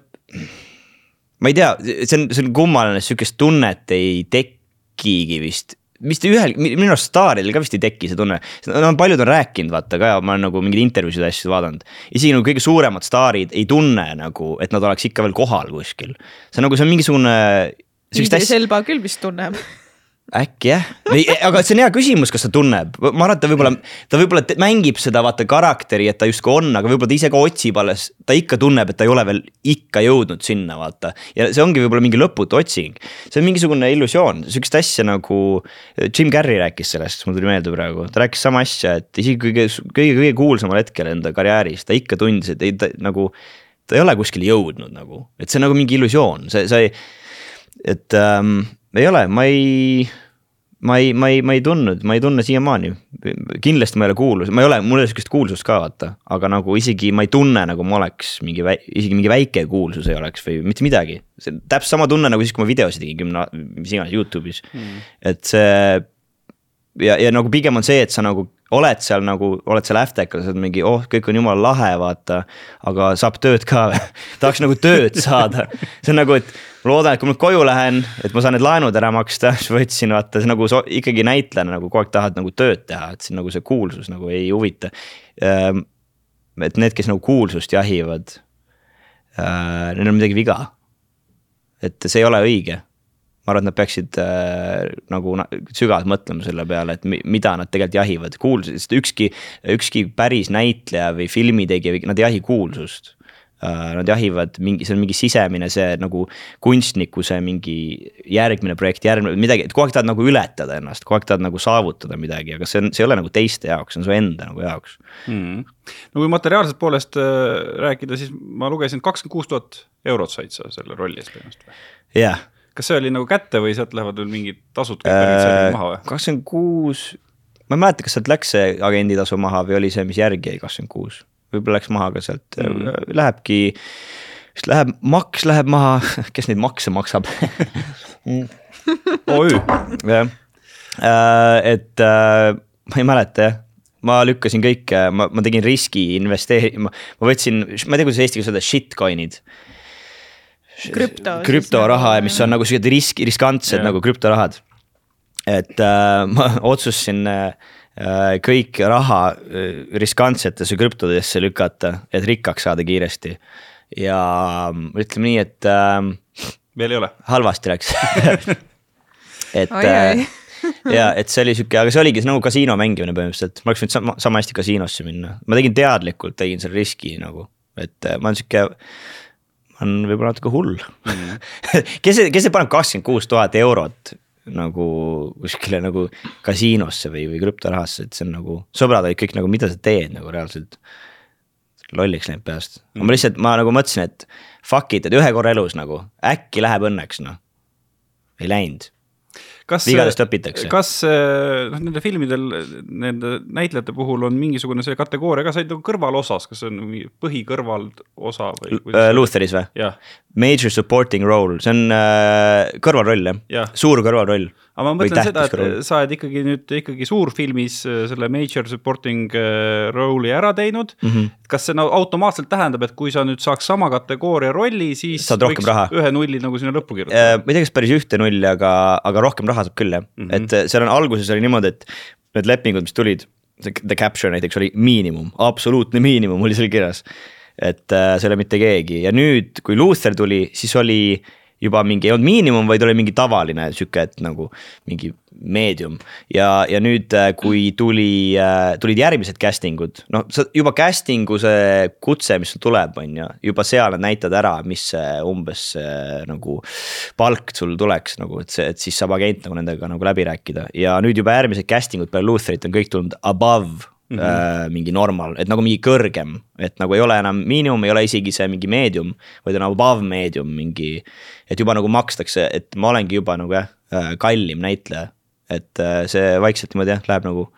ma ei tea, see on, see on kummaline, sihukest tunnet ei tekigi vist vist ühel, minu arust staaridel ka vist ei teki see tunne, no paljud on rääkinud, vaata ka, ma olen nagu mingeid intervjuusid ja asju vaadanud. isegi nagu kõige suuremad staarid ei tunne nagu, et nad oleks ikka veel kohal kuskil. see on nagu, see on mingisugune. Idris Elba küll vist tunneb. Äkki jah, aga see on hea küsimus, kas ta tunneb, ma arvan, et ta võib-olla, ta võib-olla mängib seda vaata karakteri, et ta justkui on, aga võib-olla ta ise ka otsib alles. ta ikka tunneb, et ta ei ole veel ikka jõudnud sinna vaata. Ja see ongi võib-olla mingi lõputu otsing. see on mingisugune illusioon, sihukest asja nagu Jim Carrey rääkis sellest, mul tuli meelde praegu, ta rääkis sama asja, et isegi kõige, kõige, kõige kuulsamal hetkel enda karjääris ta ikka tundis, et ei ta nagu. ta ei ole kuskile jõudnud nagu, et see on nagu mingi illusioon, see, see, et ähm, ei ole, ma ei, ma ei, ma ei, ma ei tundnud, ma ei tunne siiamaani. kindlasti ma ei ole kuulus, ma ei ole, mul ei ole sihukest kuulsust ka vaata, aga nagu isegi ma ei tunne, nagu ma oleks mingi, isegi mingi väike kuulsus ei oleks või mitte midagi. see täpselt sama tunne nagu siis, kui ma videosid tegin kümne, mis iganes Youtube'is mm., et see. Ja, ja nagu pigem on see, et sa nagu oled seal nagu, oled seal Aftekal, sa oled mingi, oh, kõik on jumala lahe, vaata. aga saab tööd ka tahaks nagu tööd saada. see on nagu, et loodan, et kui ma nüüd koju lähen, et ma saan need laenud ära maksta, siis võtsin vaata, see nagu so, ikkagi näitlejana nagu kogu aeg tahad nagu tööd teha, et see nagu see kuulsus nagu ei huvita. Ehm, et need, kes nagu kuulsust jahivad, äh, neil on midagi viga. et see ei ole õige ma arvan, et nad peaksid äh, nagu sügavalt mõtlema selle peale, et mi, mida nad tegelikult jahivad, kuulsust, sest ükski, ükski päris näitleja või filmitegija, nad ei jahi kuulsust. Äh,. Nad jahivad mingi, see on mingi sisemine see nagu kunstniku see mingi järgmine projekt, järgmine midagi, et kogu aeg tahad nagu ületada ennast, kogu aeg tahad nagu saavutada midagi, aga see on, see ei ole nagu teiste jaoks, see on su enda nagu jaoks. Mm.. no kui materiaalsest poolest äh, rääkida, siis ma lugesin, kakskümmend kuus tuhat eurot said sa selle rolli eest põhimõtteliselt jah. yeah kas see oli nagu kätte või sealt lähevad veel mingid tasud kõik äh, maha või? kakskümmend kuus, ma ei mäleta, kas sealt läks see agenditasu maha või oli see, mis järgi jäi, kakskümmend kuus. võib-olla läks maha ka sealt mm, -hmm. lähebki, vist läheb, maks läheb maha, kes neid makse maksab OÜ. jah et ma ei mäleta jah ma lükkasin kõik, ma, ma tegin riski investeeri-, ma, ma võtsin, ma ei tea, kuidas eesti keeles öelda, shitcoin'id. Krüpto. krüptoraha, nagu, mis on nagu siuksed risk, riskantsed yeah. nagu krüptorahad. et äh, ma otsustasin äh, kõik raha äh, riskantsetesse krüptodesse lükata, et rikkaks saada kiiresti. ja ütleme nii, et äh,. veel ei ole. halvasti läks et oi, oi. Äh, ja et see oli sihuke, aga see oligi nagu kasiino mängimine põhimõtteliselt, ma oleks võinud sama, sama hästi kasiinosse minna, ma tegin teadlikult, tegin selle riski nagu, et äh, ma olen sihuke. Olen võib-olla natuke hull mm. kes see, kes see paneb kakskümmend kuus tuhat eurot nagu kuskile nagu kasiinosse või, või krüptorahasse, et see on nagu, sõbrad olid kõik nagu, mida sa teed nagu reaalselt. lolliks läinud peast mm., ma lihtsalt, ma nagu mõtlesin, et fuck it, et ühe korra elus nagu äkki läheb õnneks noh. ei läinud kas, vigadest õpitakse. kas eh, noh, nende filmidel, nende näitlejate puhul on mingisugune see kategooria ka, sa olid nagu kõrvalosas, kas see on põhikõrvalosa või? Uh, Lutheris või? Major supporting role, see on uh, kõrvalroll jah ja., suur kõrvalroll aga ma mõtlen seda, et sa oled ikkagi nüüd ikkagi suurfilmis äh, selle major supporting äh, role'i ära teinud mm. -hmm. kas see no automaatselt tähendab, et kui sa nüüd saaks sama kategooria rolli, siis saad rohkem raha. ühe nulli nagu sinna lõppu kirjutada? Äh, ma ei tea, kas päris ühte nulli, aga, aga rohkem raha saab küll jah mm, -hmm. et seal on alguses oli niimoodi, et need lepingud, mis tulid, The Capture näiteks oli miinimum, absoluutne miinimum oli seal kirjas. et äh, see ei ole mitte keegi ja nüüd, kui Luther tuli, siis oli juba mingi, ei olnud miinimum, vaid oli mingi tavaline sihuke, et nagu mingi meedium. ja, ja nüüd, äh, kui tuli, äh, tulid järgmised casting ud, noh, sa juba casting'u see kutse, mis sul tuleb, on ju, juba seal nad näitavad ära, mis see umbes nagu palk sul tuleks nagu, et see, et siis saab agent nagu nendega nagu läbi rääkida ja nüüd juba järgmised casting ud peale Lutherit on kõik tulnud above Mm -hmm. äh, mingi normal, et nagu mingi kõrgem, et nagu ei ole enam miinimum, ei ole isegi see mingi meedium, vaid on above medium mingi. et juba nagu makstakse, et ma olengi juba nagu jah äh, kallim näitleja, et äh, see vaikselt niimoodi jah, läheb nagu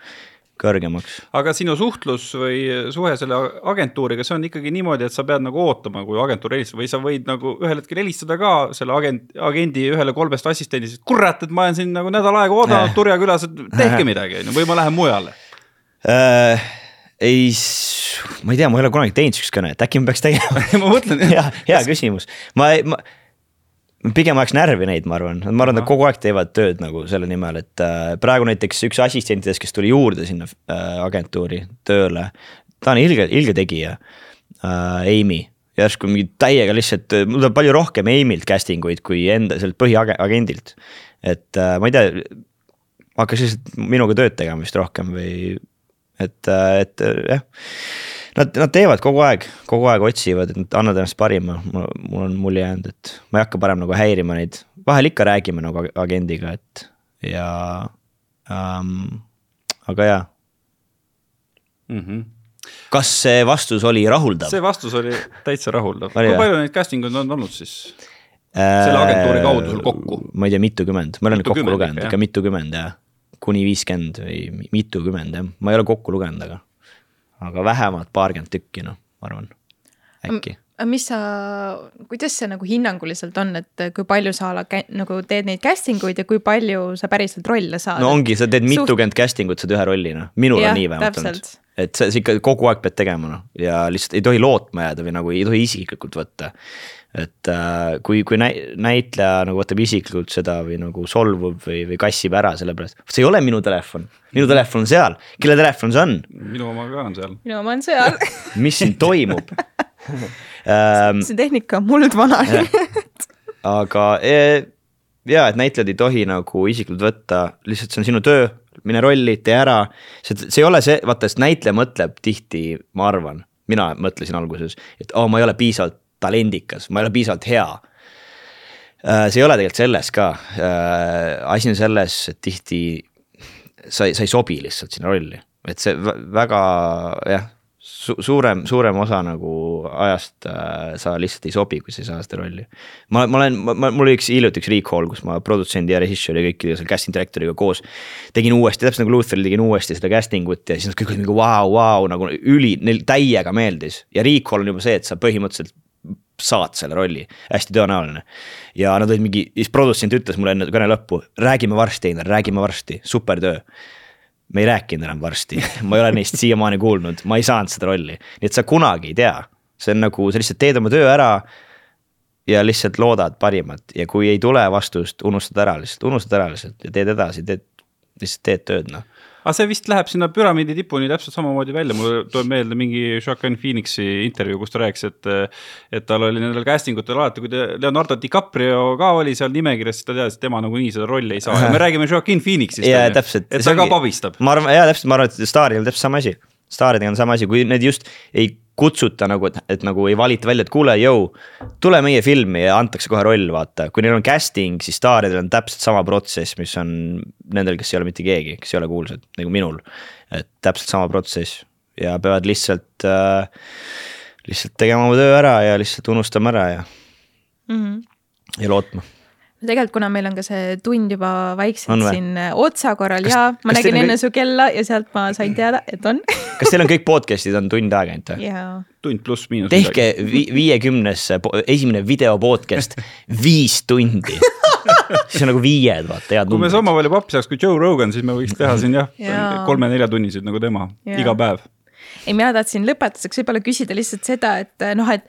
kõrgemaks. aga sinu suhtlus või suhe selle agentuuriga, see on ikkagi niimoodi, et sa pead nagu ootama, kui agentuur helistab või sa võid nagu ühel hetkel helistada ka selle agent, agendi ühele kolmest assistendist, et kurat, et ma olen siin nagu nädal aega oodanud Turja külas, et tehke midagi, on ju, või ma lähen mujale äh,? ei, ma ei tea, ma ei ole kunagi teinud siukest kõnet, äkki ma peaks tegema ma mõtlen jah. hea küsimus, ma, ma pigem ajaks närvi neid, ma arvan, ma arvan, et kogu aeg teevad tööd nagu selle nimel, et äh, praegu näiteks üks assistentidest, kes tuli juurde sinna äh, agentuuri tööle. ta on ilge, ilge tegija äh,, Amy, järsku mingi täiega lihtsalt, mul tuleb palju rohkem Amy'lt casting uid kui enda sellelt põhiagendilt. et äh, ma ei tea, hakkas lihtsalt minuga tööd tegema vist rohkem või et, äh, et äh, jah. Nad, nad teevad kogu aeg, kogu aeg otsivad, et nad annavad ennast parima, mul on mulje jäänud, et ma ei hakka parem nagu häirima neid, vahel ikka räägime nagu agendiga, et ja ähm,, aga jaa mm. -hmm kas see vastus oli rahuldav? see vastus oli täitsa rahuldav. kui palju neid casting uid on olnud siis? selle agentuuri kaudu sul kokku? ma ei tea, mitukümmend, ma olen kokku lugenud ikka mitukümmend jah kuni viiskümmend või mitukümmend jah, ma ei ole kokku lugenud, aga, aga vähemalt paarkümmend tükki noh, ma arvan, äkki. Mis sa, kuidas see nagu hinnanguliselt on, et kui palju sa ala, nagu teed neid casting uid ja kui palju sa päriselt rolle saad? no ongi, sa teed mitukümmend Suht... casting ut, saad ühe rolli noh, minul ja, on nii vähemalt olnud. et sa, sa ikka kogu aeg pead tegema noh. Ja lihtsalt ei tohi lootma jääda või nagu ei tohi isiklikult võtta et äh, kui, kui näitleja nagu võtab isiklikult seda või nagu solvub või, või kassib ära sellepärast, see ei ole minu telefon, minu telefon on seal, kelle telefon see on? minu oma ka on seal. minu oma on seal. Mis siin toimub? Um, see tehnika on muldvana aga e, ja, et näitlejad ei tohi nagu isiklikult võtta, lihtsalt see on sinu töö, mine rolli, tee ära. see, see ei ole see, vaata, sest näitleja mõtleb tihti, ma arvan, mina mõtlesin alguses, et oo oh,, ma ei ole piisavalt talendikas, ma ei ole piisavalt hea. Äh, see ei ole tegelikult selles ka, äh, asi on selles, et tihti sa ei, sa ei sobi lihtsalt sinna rolli, et see väga jah su, suurem, suurem osa nagu ajast äh, sa lihtsalt ei sobi, kui sa ei saa seda rolli. ma, ma olen, mul oli üks hiljuti üks recall, kus ma produtsendi ja režissööri ja kõikide seal casting director'iga koos. tegin uuesti, täpselt nagu Lutheril tegin uuesti seda casting ut ja siis nad kõik olid nagu vau, vau nagu üli, neil täiega meeldis ja recall on juba see, et sa põhimõtteliselt saad selle rolli, hästi tõenäoline. ja nad olid mingi, siis produtsent ütles mulle enne kõne lõppu, räägime varsti, Einar, räägime varsti, super töö. Me ei rääkinud enam varsti. Ma ei ole neist siiamaani kuulnud, ma ei saanud seda rolli, nii et sa kunagi ei tea. see on nagu, sa lihtsalt teed oma töö ära ja lihtsalt loodad parimat. Ja kui ei tule vastust, unustad ära lihtsalt, unustad ära lihtsalt ja teed edasi, teed, lihtsalt teed tööd noh aga see vist läheb sinna püramiidi tipuni täpselt samamoodi välja, mul tuleb meelde mingi Joaquin Phoenixi intervjuu, kus ta rääkis, et. et tal oli nendel casting utel alati, kui Leonardo DiCaprio ka oli seal nimekirjas, siis ta teadis, et tema nagunii seda rolli ei saa ja me räägime Joaquin Phoenixist. jaa, täpselt. et ta ka pabistab. ma arvan, jaa, täpselt, ma arvan, et staaril on täpselt sama asi staaridega on sama asi, kui need just ei kutsuta nagu, et, et nagu ei valita välja, et kuule, jõu. tule meie filmi ja antakse kohe roll, vaata, kui neil on casting, siis staaridel on täpselt sama protsess, mis on nendel, kes ei ole mitte keegi, kes ei ole kuulsad, nagu minul. et täpselt sama protsess ja peavad lihtsalt äh,, lihtsalt tegema oma töö ära ja lihtsalt unustama ära ja mm, -hmm. ja lootma no tegelikult, kuna meil on ka see tund juba vaikselt siin äh, otsakorral kas, ja ma nägin enne kõik... su kella ja sealt ma sain teada, et on kas teil on kõik podcast'id on tund aega ainult või? tund pluss miinus. tehke vi viiekümnes, esimene video podcast viis tundi siis on nagu viied, vaata, head numbrid. kui me sama palju pappi saaks kui Joe Rogan, siis me võiks teha siin jah ja. kolme-neljatunnised nagu tema, iga päev. ei, mina tahtsin lõpetuseks võib-olla küsida lihtsalt seda, et noh, et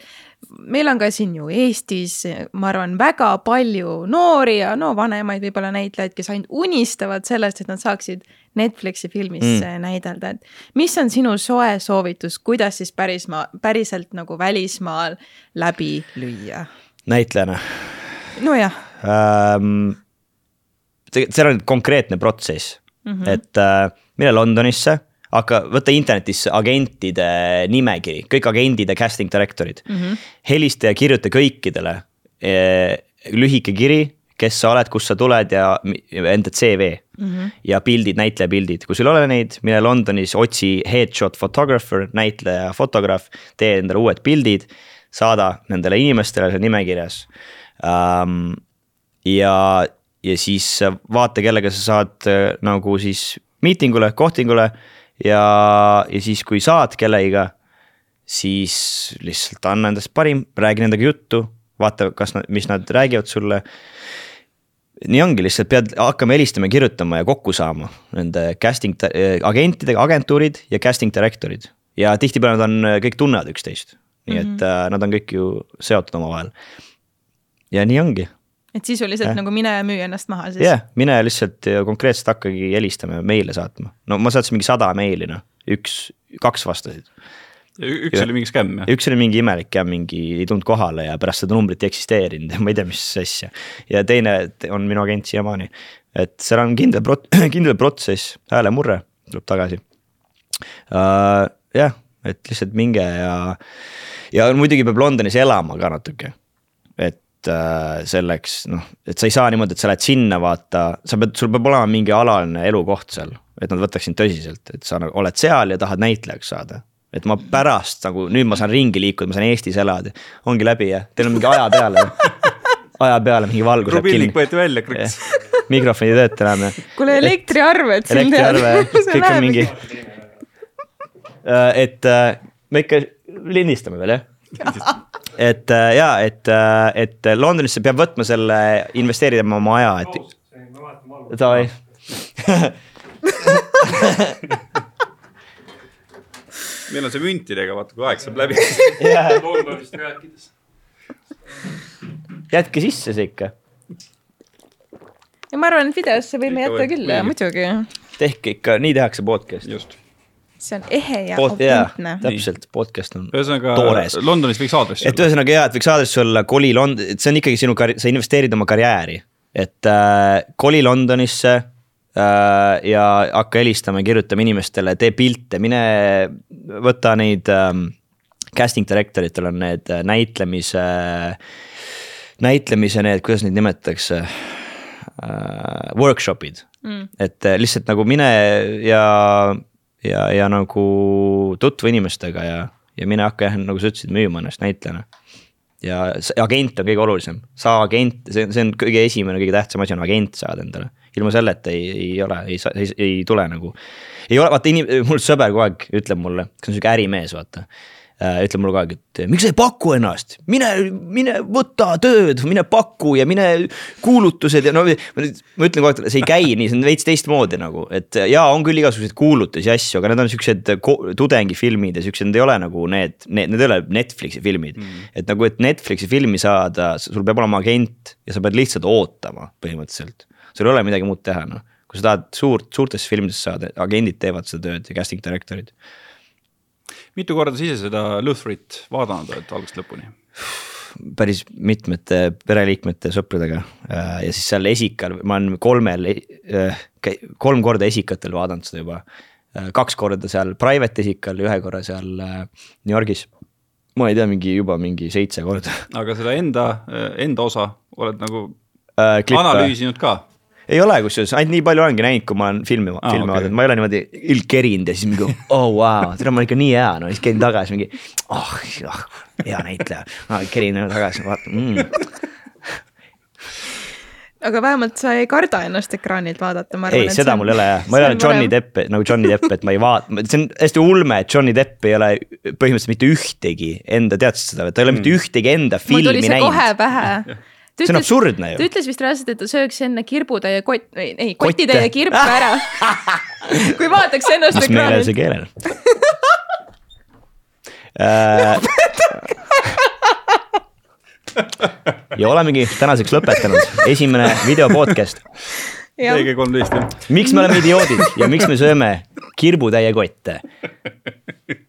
meil on ka siin ju Eestis, ma arvan, väga palju noori ja no vanemaid võib-olla näitlejaid, kes ainult unistavad sellest, et nad saaksid Netflixi filmis mm. näidelda, et mis on sinu soe soovitus, kuidas siis päris ma, päriselt nagu välismaal läbi lüüa? näitlejana? nojah ähm,. tegelikult seal on konkreetne protsess mm, -hmm. et äh, mine Londonisse hakka, võta internetisse agentide nimekiri, kõik agendid ja casting director'id mm. -hmm. helista ja kirjuta kõikidele eh, lühike kiri, kes sa oled, kust sa tuled ja enda CV mm. -hmm. ja pildid, näitleja pildid, kui sul ei ole neid, mine Londonis, otsi headshot photographer, näitleja, fotograaf, tee endale uued pildid, saada nendele inimestele seal nimekirjas um,. ja, ja siis vaata, kellega sa saad äh, nagu siis miitingule, kohtingule ja, ja siis, kui saad kellegiga, siis lihtsalt anna endast parim, räägi nendega juttu, vaata, kas nad, mis nad räägivad sulle. nii ongi, lihtsalt pead hakkama helistama ja kirjutama ja kokku saama nende casting agentidega, agentuurid ja casting director'id. ja tihtipeale nad on, kõik tunnevad üksteist, nii mm -hmm. et äh, nad on kõik ju seotud omavahel. ja nii ongi et sisuliselt äh. nagu mine ja müü ennast maha siis. jah yeah,, mine lihtsalt konkreetselt hakkagi helistama ja meile saatma. no ma saatsin mingi sada meili noh, üks, kaks vastasid. üks ja, oli mingi skämm jah? üks oli mingi imelik jah, mingi ei tulnud kohale ja pärast seda numbrit ei eksisteerinud ja ma ei tea, mis asja. ja teine on minu agent siiamaani. et seal on kindel prot-, kindel protsess, häälemurre tuleb tagasi uh,. jah, et lihtsalt minge ja, ja muidugi peab Londonis elama ka natuke. et selleks noh, et sa ei saa niimoodi, et sa lähed sinna, vaata, sa pead, sul peab olema mingi alaline elukoht seal. et nad võtaks sind tõsiselt, et sa nagu oled seal ja tahad näitlejaks saada. et ma pärast nagu nüüd ma saan ringi liikuda, ma saan Eestis elada, ongi läbi jah, teil on mingi aja peale aja peale mingi valgus. rubilnik võeti välja, krõks. mikrofon ei tööta enam jah. kuule elektriarved. elektriarve, kõik on mingi. Äh, et äh, me ikka lindistame veel jah et äh, ja, et, äh, et Londonisse peab võtma selle, investeerima oma aja, et. Davai meil on see müntidega, vaata kui aeg saab läbi Londonist rääkides. jätke sisse see ikka. ja ma arvan, et videosse võime jätta küll, muidugi. tehke ikka, nii tehakse podcast'i. just see on ehe ja Pod, autentne. täpselt, podcast on ühesõnaga, toores. Londonis võiks aadress olla. et ühesõnaga jaa, et võiks aadress olla koli Lond-, et see on ikkagi sinu kar-, sa investeerid oma karjääri. et äh, koli Londonisse äh, ja hakka helistama ja kirjutama inimestele, tee pilte, mine võta neid ähm, casting director itel on need äh, näitlemise äh,, näitlemise need, kuidas neid nimetatakse äh,, workshop'id mm.. et äh, lihtsalt nagu mine ja ja, ja nagu tutvu inimestega ja, ja mine hakka jah, nagu sa ütlesid, müüma ennast näitlejana. ja agent on kõige olulisem, saa agent, see, see on kõige esimene, kõige tähtsam asi on agent saada endale. ilma selleta ei, ei ole, ei, ei, ei tule nagu. ei ole, vaata inim-, mul sõber kogu aeg ütleb mulle, kes on sihuke ärimees, vaata ütleb mulle kogu aeg, et miks sa ei paku ennast, mine, mine võta tööd, mine paku ja mine kuulutused ja no ma ütlen kogu aeg, see ei käi nii, see on veits teistmoodi nagu, et jaa, on küll igasuguseid kuulutusi, asju, aga need on siuksed tudengifilmid ja siuksed, need ei ole nagu need, need, need ei ole Netflixi filmid. Mm.. et nagu, et Netflixi filmi saada, sul peab olema agent ja sa pead lihtsalt ootama põhimõtteliselt. sul ei ole midagi muud teha, noh. Kui sa tahad suurt, suurtesse filmidesse saada, agendid teevad seda tööd ja casting director'id mitu korda sa ise seda Lutherit vaadanud oled algusest lõpuni? päris mitmete pereliikmete, sõpradega äh, ja siis seal esikal, ma olen kolmel, äh, kolm korda esikatel vaadanud seda juba. Äh, kaks korda seal private esikal ühe korra seal New Yorgis. ma ei tea, mingi juba mingi seitse korda. aga seda enda, enda osa oled nagu äh, analüüsinud ka? Ei ole kusjuures, ainult nii palju olengi näinud, kui ma olen filmi ah,, filmi okay. vaadanud, ma ei ole niimoodi kerinud ja siis mingi oh wow, tere, ma olen ikka nii hea, no siis käin tagasi mingi oh, oh hea näitleja no,, kerin tagasi, vaatan mm aga vähemalt sa ei karda ennast ekraanilt vaadata, ma arvan. ei, seda mul ei ole jah, ma ei ole Johnny Depp nagu Johnny Depp, et ma ei vaata, see on hästi ulme, et Johnny Depp ei ole põhimõtteliselt mitte ühtegi enda, tead sa seda, ta ei ole mitte mm. ühtegi enda filmi näinud. mul tuli see kohe pähe see on absurdne ju. ta ütles vist reaalselt, et ta sööks enne kirbutäie kott, ei kotitäie kirpe ära kui vaataks ennast ekraanilt. mis meelel see keelel ja olemegi tänaseks lõpetanud, esimene video podcast. lõige kolmteist jah. miks me oleme idioodid ja miks me sööme kirbutäie kotte?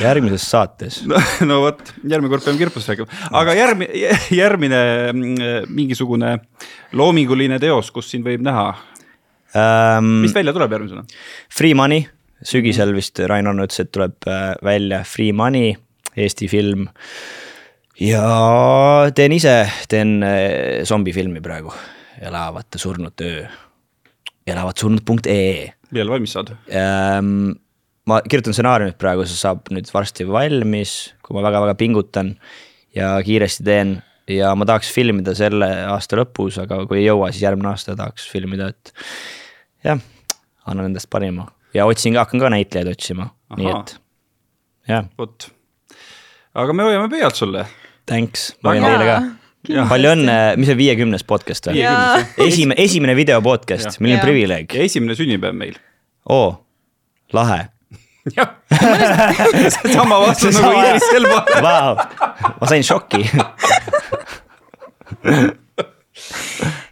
järgmises saates. no, no vot, järgmine kord peame kirpust rääkima, aga järgmine, järgmine mm, mingisugune loominguline teos, kus sind võib näha um,. mis välja tuleb järgmisena? Free Money, sügisel vist Rain Anno ütles, et tuleb äh, välja Free Money, Eesti film. ja teen ise, teen äh, zombifilmi praegu, Elavate surnute öö, elavatsurnud.ee. millal valmis saad um,? Ma kirjutan stsenaariumit praegu, see saab nüüd varsti valmis, kui ma väga-väga pingutan ja kiiresti teen ja ma tahaks filmida selle aasta lõpus, aga kui ei jõua, siis järgmine aasta tahaks filmida, et jah, annan endast parima ja otsin ka, hakkan ka näitlejaid otsima, nii et jah. vot, aga me hoiame pöialt sulle. Thanks, ma hoian teile ka. palju õnne, mis see viiekümnes podcast või? esimene, esimene video podcast, milline privileeg. ja esimene sünnipäev meil. oo, lahe jah, seesama vastus nagu Iiris Elva wow.. ma sain šoki.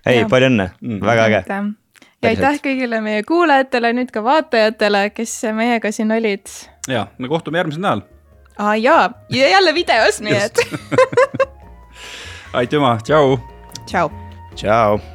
Ei, palju õnne. Mm., väga äge. ja aitäh kõigile meie kuulajatele, nüüd ka vaatajatele, kes meiega siin olid. ja, me kohtume järgmisel nädalal. aa jaa, ja jälle videos, nii et. Aitüma, tšau. tšau. tšau